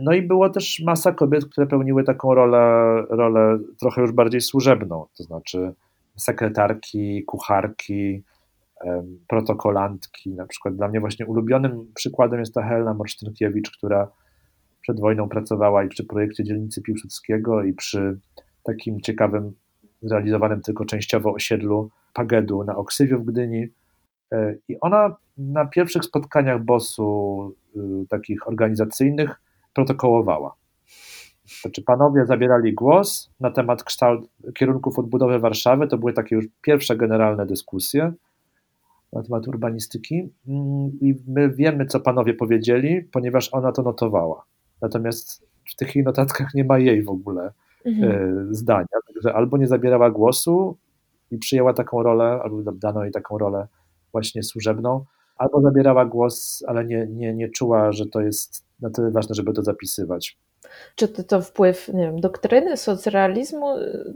No i było też masa kobiet, które pełniły taką rolę, rolę trochę już bardziej służebną, to znaczy sekretarki, kucharki, protokolantki. Na przykład dla mnie właśnie ulubionym przykładem jest ta Helena Morsztynkiewicz, która przed wojną pracowała i przy projekcie dzielnicy Piłsudskiego i przy takim ciekawym, zrealizowanym tylko częściowo osiedlu Pagedu na Oksywiu w Gdyni. E, I ona na pierwszych spotkaniach BOS-u y, takich organizacyjnych protokołowała. Znaczy panowie zabierali głos na temat kształt, kierunków odbudowy Warszawy. To były takie już pierwsze generalne dyskusje na temat urbanistyki mm, i my wiemy, co panowie powiedzieli, ponieważ ona to notowała. Natomiast w tych jej notatkach nie ma jej w ogóle mhm. E, zdania, także albo nie zabierała głosu i przyjęła taką rolę, albo dano jej taką rolę właśnie służebną, albo zabierała głos, ale nie, nie, nie czuła, że to jest na tyle ważne, żeby to zapisywać. Czy to, to wpływ nie wiem, doktryny, socrealizmu?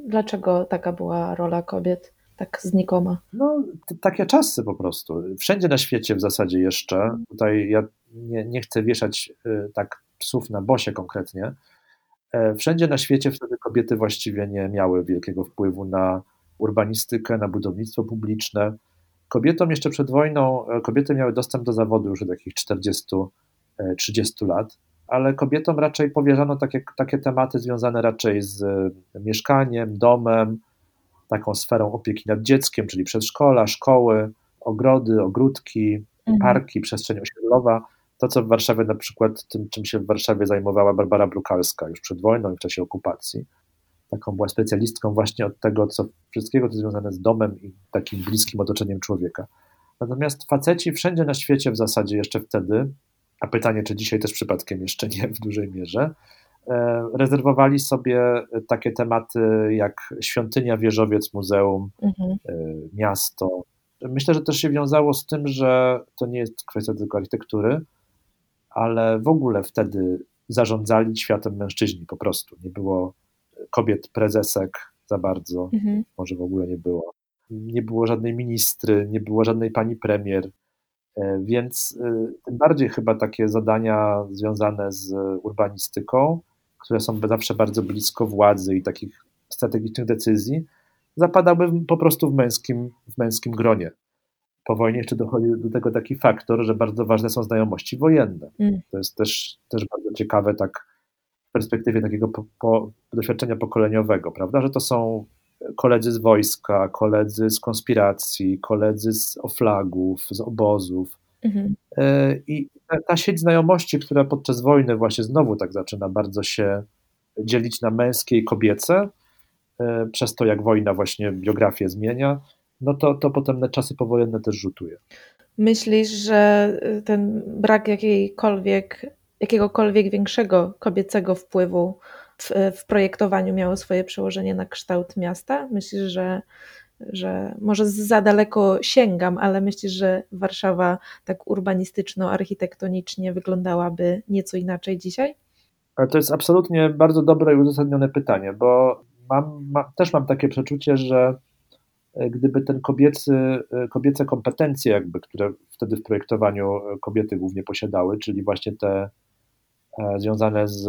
Dlaczego taka była rola kobiet? tak znikoma? No, takie czasy po prostu. Wszędzie na świecie w zasadzie jeszcze. Tutaj ja nie, nie chcę wieszać y, tak psów na bosie konkretnie. E, wszędzie na świecie wtedy kobiety właściwie nie miały wielkiego wpływu na urbanistykę, na budownictwo publiczne. Kobietom jeszcze przed wojną, e, kobiety miały dostęp do zawodu już od jakich 40-30 e, lat, ale kobietom raczej powierzano takie, takie tematy związane raczej z mieszkaniem, domem, taką sferą opieki nad dzieckiem, czyli przedszkola, szkoły, ogrody, ogródki, mhm. parki, przestrzeń osiedlowa. To, co w Warszawie na przykład, tym, czym się w Warszawie zajmowała Barbara Brukalska już przed wojną i w czasie okupacji. Taką była specjalistką właśnie od tego, co wszystkiego, co związane z domem i takim bliskim otoczeniem człowieka. Natomiast faceci wszędzie na świecie w zasadzie jeszcze wtedy, a pytanie, czy dzisiaj też przypadkiem jeszcze nie w dużej mierze, E, rezerwowali sobie takie tematy jak świątynia, wieżowiec, muzeum, mhm. E, miasto. Myślę, że też się wiązało z tym, że to nie jest kwestia tylko architektury, ale w ogóle wtedy zarządzali światem mężczyźni po prostu. Nie było kobiet prezesek za bardzo, mhm. może w ogóle nie było. Nie było żadnej ministry, nie było żadnej pani premier, e, więc tym bardziej chyba takie zadania związane z urbanistyką które są zawsze bardzo blisko władzy i takich strategicznych decyzji, zapadałby po prostu w męskim, w męskim gronie. Po wojnie jeszcze dochodzi do tego taki faktor, że bardzo ważne są znajomości wojenne. Mm. To jest też, też bardzo ciekawe tak w perspektywie takiego po, po, doświadczenia pokoleniowego, prawda, że to są koledzy z wojska, koledzy z konspiracji, koledzy z oflagów, z obozów. Mhm. E, I ta sieć znajomości, która podczas wojny właśnie znowu tak zaczyna bardzo się dzielić na męskie i kobiece, e, przez to jak wojna właśnie biografię zmienia, no to, to potem na czasy powojenne też rzutuje. Myślisz, że ten brak jakiejkolwiek, jakiegokolwiek większego kobiecego wpływu w, w projektowaniu miało swoje przełożenie na kształt miasta? Myślisz, że że może za daleko sięgam, ale myślisz, że Warszawa tak urbanistyczno-architektonicznie wyglądałaby nieco inaczej dzisiaj? Ale to jest absolutnie bardzo dobre i uzasadnione pytanie, bo mam, mam, też mam takie przeczucie, że gdyby ten kobiecy, e, kobiece kompetencje, jakby, które wtedy w projektowaniu e, kobiety głównie posiadały, czyli właśnie te związane z,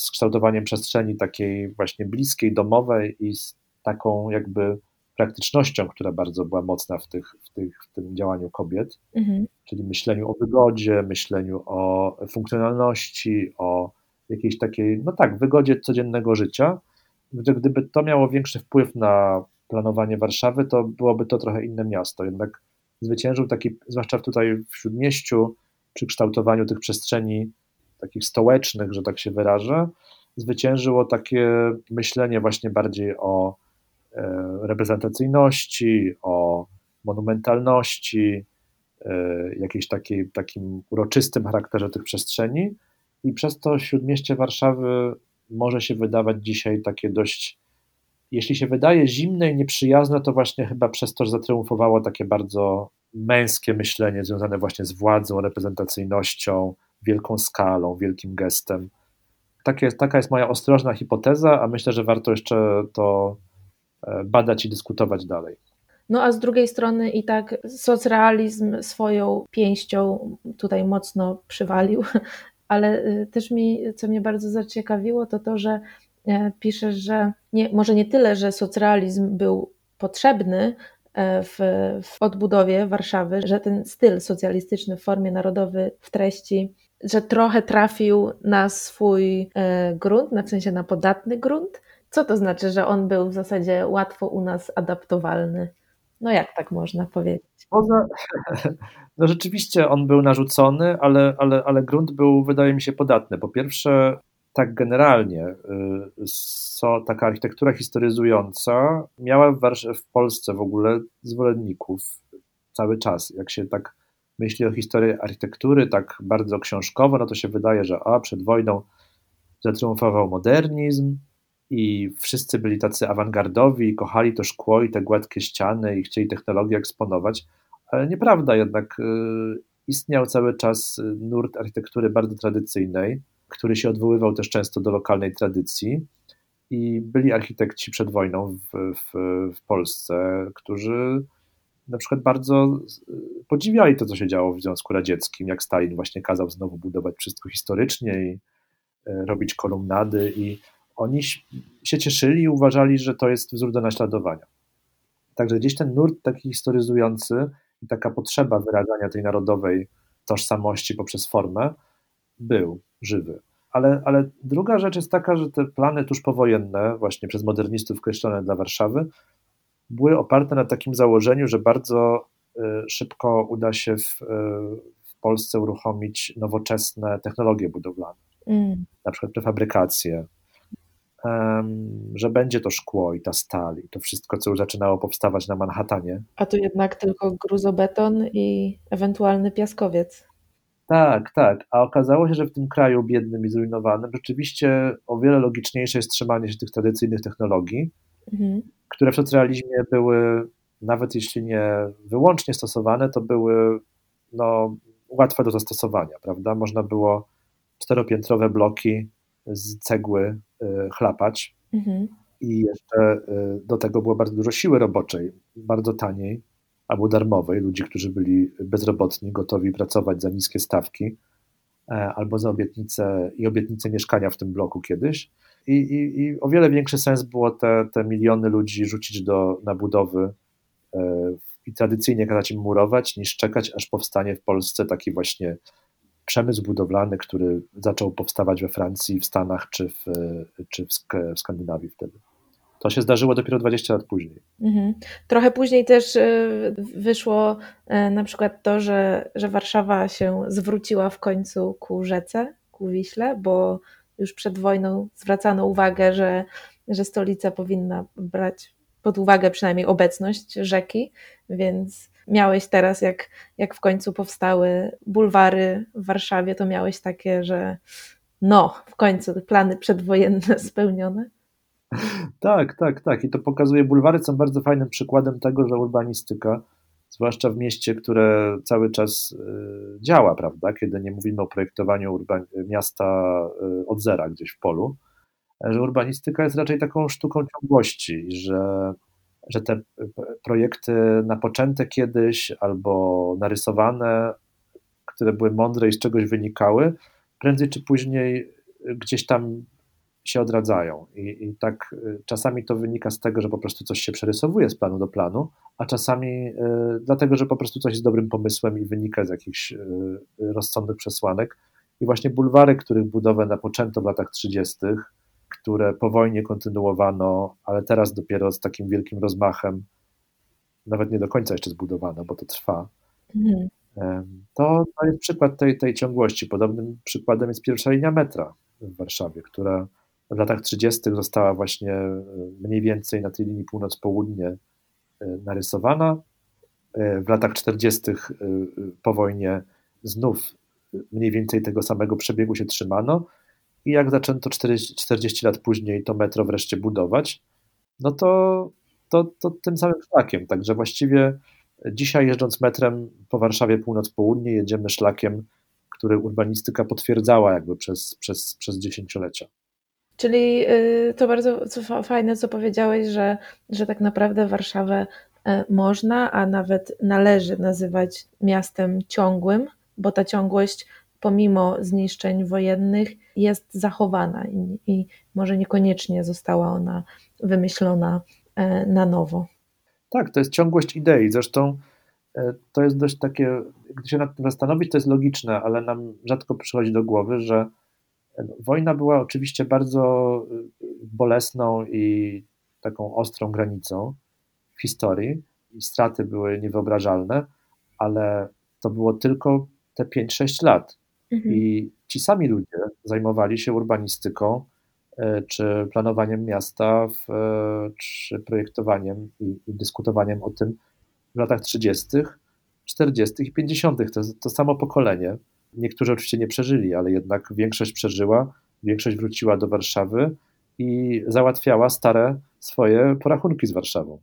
z kształtowaniem przestrzeni takiej właśnie bliskiej, domowej i z taką jakby praktycznością, która bardzo była mocna w, tych, w, tych, w tym działaniu kobiet, mhm. czyli myśleniu o wygodzie, myśleniu o funkcjonalności, o jakiejś takiej, no tak, wygodzie codziennego życia, gdyby to miało większy wpływ na planowanie Warszawy, to byłoby to trochę inne miasto. Jednak zwyciężył taki, zwłaszcza tutaj w Śródmieściu, przy kształtowaniu tych przestrzeni takich stołecznych, że tak się wyrażę, zwyciężyło takie myślenie właśnie bardziej o e, reprezentacyjności, o monumentalności, e, jakiejś takiej, takim uroczystym charakterze tych przestrzeni i przez to śródmieście Warszawy może się wydawać dzisiaj takie dość, jeśli się wydaje zimne i nieprzyjazne, to właśnie chyba przez to, że zatriumfowało takie bardzo męskie myślenie związane właśnie z władzą, reprezentacyjnością, wielką skalą, wielkim gestem. Takie, taka jest moja ostrożna hipoteza, a myślę, że warto jeszcze to e, badać i dyskutować dalej. No a z drugiej strony i tak socrealizm swoją pięścią tutaj mocno przywalił, ale y, też mi, co mnie bardzo zaciekawiło, to to, że e, piszesz, że nie, może nie tyle, że socrealizm był potrzebny e, w, w odbudowie Warszawy, że ten styl socjalistyczny w formie narodowy w treści że trochę trafił na swój e, grunt, na w sensie na podatny grunt. Co to znaczy, że on był w zasadzie łatwo u nas adaptowalny? No jak tak można powiedzieć? Poza, no rzeczywiście on był narzucony, ale, ale, ale grunt był, wydaje mi się, podatny. Po pierwsze, tak generalnie, y, so, taka architektura historyzująca miała w, w Polsce w ogóle zwolenników cały czas. Jak się tak myśli o historii architektury tak bardzo książkowo, no to się wydaje, że a, przed wojną zatriumfował modernizm i wszyscy byli tacy awangardowi kochali to szkło i te gładkie ściany i chcieli technologię eksponować, ale nieprawda, jednak y, istniał cały czas nurt architektury bardzo tradycyjnej, który się odwoływał też często do lokalnej tradycji. I byli architekci przed wojną w, w, w Polsce, którzy na przykład bardzo podziwiali to, co się działo w Związku Radzieckim, jak Stalin właśnie kazał znowu budować wszystko historycznie i e, robić kolumnady. I oni się cieszyli i uważali, że to jest wzór do naśladowania. Także gdzieś ten nurt taki historyzujący i taka potrzeba wyrażania tej narodowej tożsamości poprzez formę był żywy. Ale, ale druga rzecz jest taka, że te plany tuż powojenne, właśnie przez modernistów kreślone dla Warszawy, były oparte na takim założeniu, że bardzo y, szybko uda się w, y, w Polsce uruchomić nowoczesne technologie budowlane, mm. na przykład prefabrykację, że będzie to szkło i ta stal i to wszystko, co już zaczynało powstawać na Manhattanie. A tu jednak tylko gruzobeton i ewentualny piaskowiec. Tak, tak. A okazało się, że w tym kraju biednym i zrujnowanym rzeczywiście o wiele logiczniejsze jest trzymanie się tych tradycyjnych technologii, mhm które w socrealizmie były, nawet jeśli nie wyłącznie stosowane, to były no, łatwe do zastosowania, prawda? Można było czteropiętrowe bloki z cegły y, chlapać mhm. i jeszcze y, do tego było bardzo dużo siły roboczej, bardzo taniej albo darmowej, ludzi, którzy byli bezrobotni, gotowi pracować za niskie stawki e, albo za obietnicę i obietnicę mieszkania w tym bloku kiedyś. I, i, i o wiele większy sens było te, te miliony ludzi rzucić do, na budowy e, i tradycyjnie kazać im murować, niż czekać, aż powstanie w Polsce taki właśnie przemysł budowlany, który zaczął powstawać we Francji, w Stanach czy w, czy w, w Skandynawii wtedy. To się zdarzyło dopiero 20 lat później. Mhm. Trochę później też e, wyszło e, na przykład to, że, że Warszawa się zwróciła w końcu ku rzece, ku Wiśle, bo już przed wojną zwracano uwagę, że, że stolica powinna brać pod uwagę przynajmniej obecność rzeki, więc miałeś teraz, jak, jak w końcu powstały bulwary w Warszawie, to miałeś takie, że no, w końcu plany przedwojenne spełnione. Tak, tak, tak. I to pokazuje, bulwary są bardzo fajnym przykładem tego, że urbanistyka zwłaszcza w mieście, które cały czas y, działa, prawda? Kiedy nie mówimy o projektowaniu miasta y, od zera gdzieś w polu, że urbanistyka jest raczej taką sztuką ciągłości, że, że te projekty napoczęte kiedyś albo narysowane, które były mądre i z czegoś wynikały, prędzej czy później gdzieś tam się odradzają. I, I, tak y, czasami to wynika z tego, że po prostu coś się przerysowuje z planu do planu, a czasami y, dlatego, że po prostu coś jest dobrym pomysłem i wynika z jakichś y, rozsądnych przesłanek. I właśnie bulwary, których budowę napoczęto w latach 30., które po wojnie kontynuowano, ale teraz dopiero z takim wielkim rozmachem nawet nie do końca jeszcze zbudowana, bo to trwa. Mhm. To, to jest przykład tej, tej ciągłości. Podobnym przykładem jest pierwsza linia metra w Warszawie, która w latach 30. została właśnie e, mniej więcej na tej linii północ-południe e, narysowana. E, w latach 40. po wojnie znów mniej więcej tego samego przebiegu się trzymano i jak zaczęto 40, 40 lat później to metro wreszcie budować, no to, to, to tym samym szlakiem. Także właściwie dzisiaj jeżdżąc metrem po Warszawie północ-południe jedziemy szlakiem, który urbanistyka potwierdzała jakby przez, przez, przez dziesięciolecia. Czyli y, to bardzo fajne, co powiedziałeś, że, że tak naprawdę Warszawę e, można, a nawet należy nazywać miastem ciągłym, bo ta ciągłość pomimo zniszczeń wojennych jest zachowana i, i może niekoniecznie została ona wymyślona e, na nowo. Tak, to jest ciągłość idei. Zresztą e, to jest dość takie, gdy się nad tym zastanowić, to jest logiczne, ale nam rzadko przychodzi do głowy, że Wojna była oczywiście bardzo y, bolesną i taką ostrą granicą w historii i straty były niewyobrażalne, ale to było tylko te 5-6 lat. Mhm. I ci sami ludzie zajmowali się urbanistyką, y, czy planowaniem miasta, w, y, czy projektowaniem i, i, dyskutowaniem o tym w latach 30., 40. i 50. To, to samo pokolenie. Niektórzy oczywiście nie przeżyli, ale jednak większość przeżyła, większość wróciła do Warszawy i załatwiała stare swoje porachunki z Warszawą.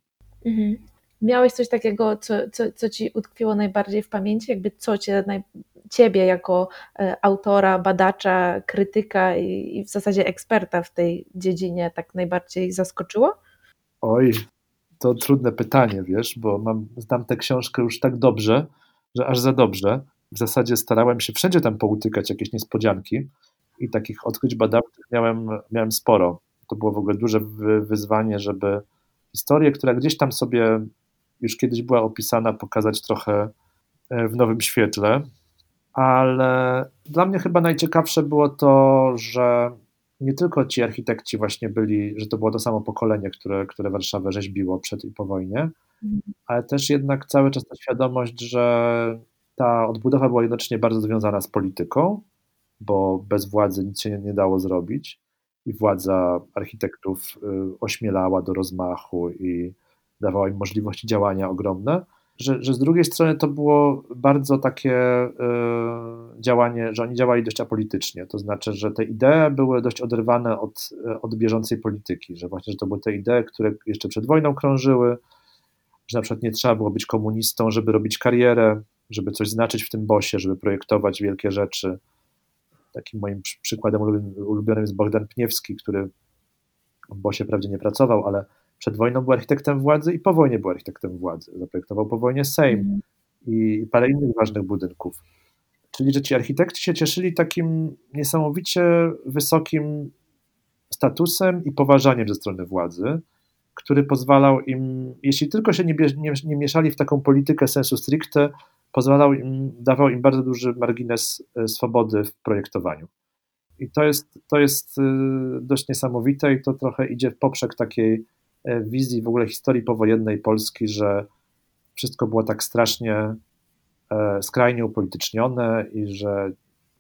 Mhm. Miałeś coś takiego, co, co, co ci utkwiło najbardziej w pamięci? Jakby co cię, naj, ciebie jako e, autora, badacza, krytyka i, i w zasadzie eksperta w tej dziedzinie tak najbardziej zaskoczyło? Oj, to trudne pytanie, wiesz, bo mam, znam tę książkę już tak dobrze, że aż za dobrze w zasadzie starałem się wszędzie tam poutykać jakieś niespodzianki i takich odkryć badawczych miałem, miałem sporo. To było w ogóle duże wyzwanie, żeby historię, która gdzieś tam sobie już kiedyś była opisana, pokazać trochę e, w nowym świetle. Ale dla mnie chyba najciekawsze było to, że nie tylko ci architekci właśnie byli, że to było to samo pokolenie, które, które Warszawę rzeźbiło przed i po wojnie, mhm. ale też jednak cały czas ta świadomość, że ta odbudowa była jednocześnie bardzo związana z polityką, bo bez władzy nic się nie dało zrobić i władza architektów y, ośmielała do rozmachu i dawała im możliwości działania ogromne, że, że z drugiej strony to było bardzo takie y, działanie, że oni działali dość apolitycznie, to znaczy, że te idee były dość oderwane od, od bieżącej polityki, że właśnie, że to były te idee, które jeszcze przed wojną krążyły, że na przykład nie trzeba było być komunistą, żeby robić karierę, żeby coś znaczyć w tym bosie, żeby projektować wielkie rzeczy. Takim moim przykładem ulubionym jest Bogdan Pniewski, który w bosie wprawdzie nie pracował, ale przed wojną był architektem władzy i po wojnie był architektem władzy. Zaprojektował po wojnie Sejm mm. i parę innych ważnych budynków. Czyli, że ci architekci się cieszyli takim niesamowicie wysokim statusem i poważaniem ze strony władzy, który pozwalał im, jeśli tylko się nie, nie, nie mieszali w taką politykę sensu stricte, pozwalał im, dawał im bardzo duży margines e, swobody w projektowaniu. I to jest, to jest e, dość niesamowite i to trochę idzie w poprzek takiej e, wizji w ogóle historii powojennej Polski, że wszystko było tak strasznie skrajnie upolitycznione i że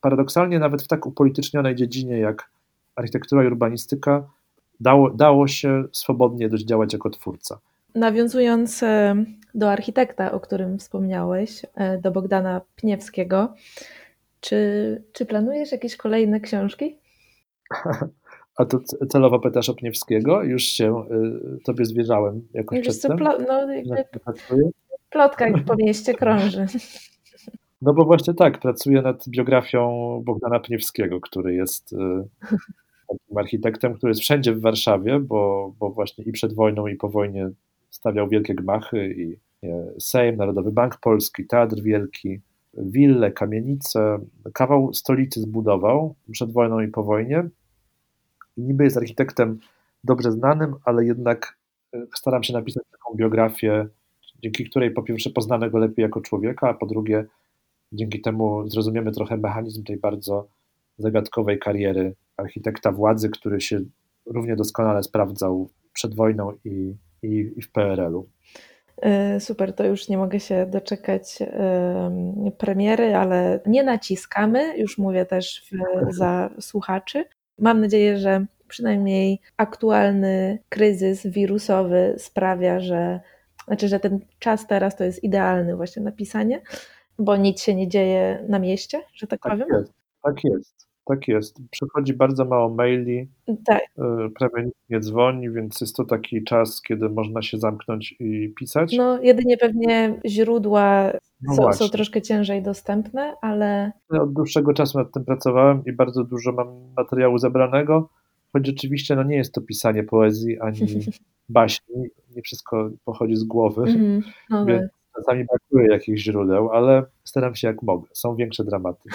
paradoksalnie nawet w tak upolitycznionej dziedzinie jak architektura i urbanistyka dało, dało się swobodnie dość działać jako twórca. Nawiązując do architekta, o którym wspomniałeś, e, do Bogdana Pniewskiego, czy, czy planujesz jakieś kolejne książki? A to celowo pytasz o Pniewskiego? Już się y, tobie zwierzałem jakoś Wiesz przedtem? Co, no, plotka po mieście krąży. No bo właśnie tak, pracuję nad biografią Bogdana Pniewskiego, który jest y, takim architektem, który jest wszędzie w Warszawie, bo, bo właśnie i przed wojną, i po wojnie stawiał wielkie gmachy i Sejm, Narodowy Bank Polski, Teatr Wielki, wille, kamienice, kawał stolicy zbudował przed wojną i po wojnie. Niby jest architektem dobrze znanym, ale jednak e, staram się napisać taką biografię, dzięki której po pierwsze poznamy go lepiej jako człowieka, a po drugie dzięki temu zrozumiemy trochę mechanizm tej bardzo zagadkowej kariery architekta władzy, który się równie doskonale sprawdzał przed wojną i i, i w PRL-u. E, super, to już nie mogę się doczekać premiery, ale nie naciskamy, już mówię też w, za słuchaczy. Mam nadzieję, że przynajmniej aktualny kryzys wirusowy sprawia, że znaczy, że ten czas teraz to jest idealny właśnie na pisanie, bo nic się nie dzieje na mieście, że tak, tak powiem. Jest, tak jest, tak jest. Przychodzi bardzo mało maili, tak. E, prawie nikt nie dzwoni, więc jest to taki czas, kiedy można się zamknąć i pisać. No, jedynie pewnie źródła no są, są, troszkę ciężej dostępne, ale. Ja od dłuższego czasu nad tym pracowałem i bardzo dużo mam materiału zebranego, choć rzeczywiście no, nie jest to pisanie poezji ani baśni, nie wszystko pochodzi z głowy, mm, no więc tak. Czasami brakuje jakichś źródeł, ale staram się jak mogę. Są większe dramaty.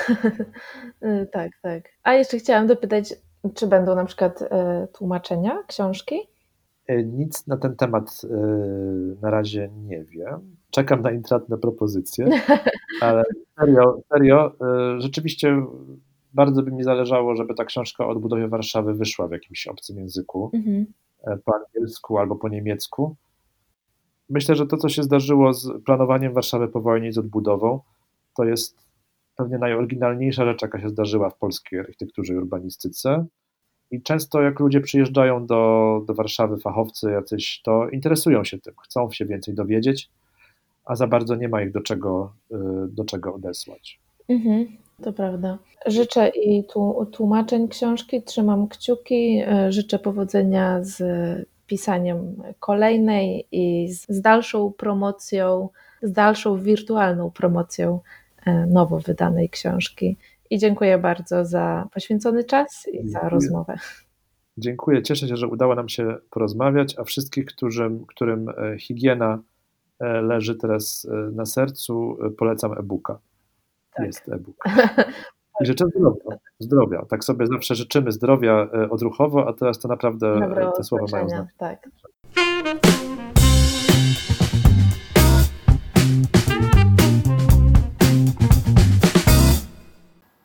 Y, tak, tak. A jeszcze chciałam dopytać, czy będą na przykład y, tłumaczenia książki? Y, nic na ten temat na razie nie wiem. Czekam na intratne propozycje, ale serio, serio rzeczywiście bardzo by mi zależało, żeby ta książka o odbudowie Warszawy wyszła w jakimś obcym języku. Mhm. E, po angielsku albo po niemiecku. Myślę, że to, co się zdarzyło z planowaniem Warszawy po wojnie z odbudową, to jest pewnie najoryginalniejsza rzecz, jaka się zdarzyła w polskiej architekturze i urbanistyce. I często jak ludzie przyjeżdżają do, do Warszawy, fachowcy jacyś, to interesują się tym, chcą się więcej dowiedzieć, a za bardzo nie ma ich do czego, y, do czego odesłać. Mhm. To prawda. Życzę i tłumaczeń książki, trzymam kciuki, e, życzę powodzenia z pisaniem kolejnej i z dalszą promocją, z dalszą wirtualną promocją e, nowo wydanej książki. I dziękuję bardzo za poświęcony czas i za rozmowę. Dziękuję, cieszę się, że udało nam się porozmawiać, a wszystkich, którym, którym e, higiena leży teraz na sercu, polecam e-booka tak. jest e-book. I życzę zdrowia, zdrowia. Tak sobie zawsze życzymy zdrowia e, odruchowo, a teraz to naprawdę Dobre te słowa mają znaczenie. Tak.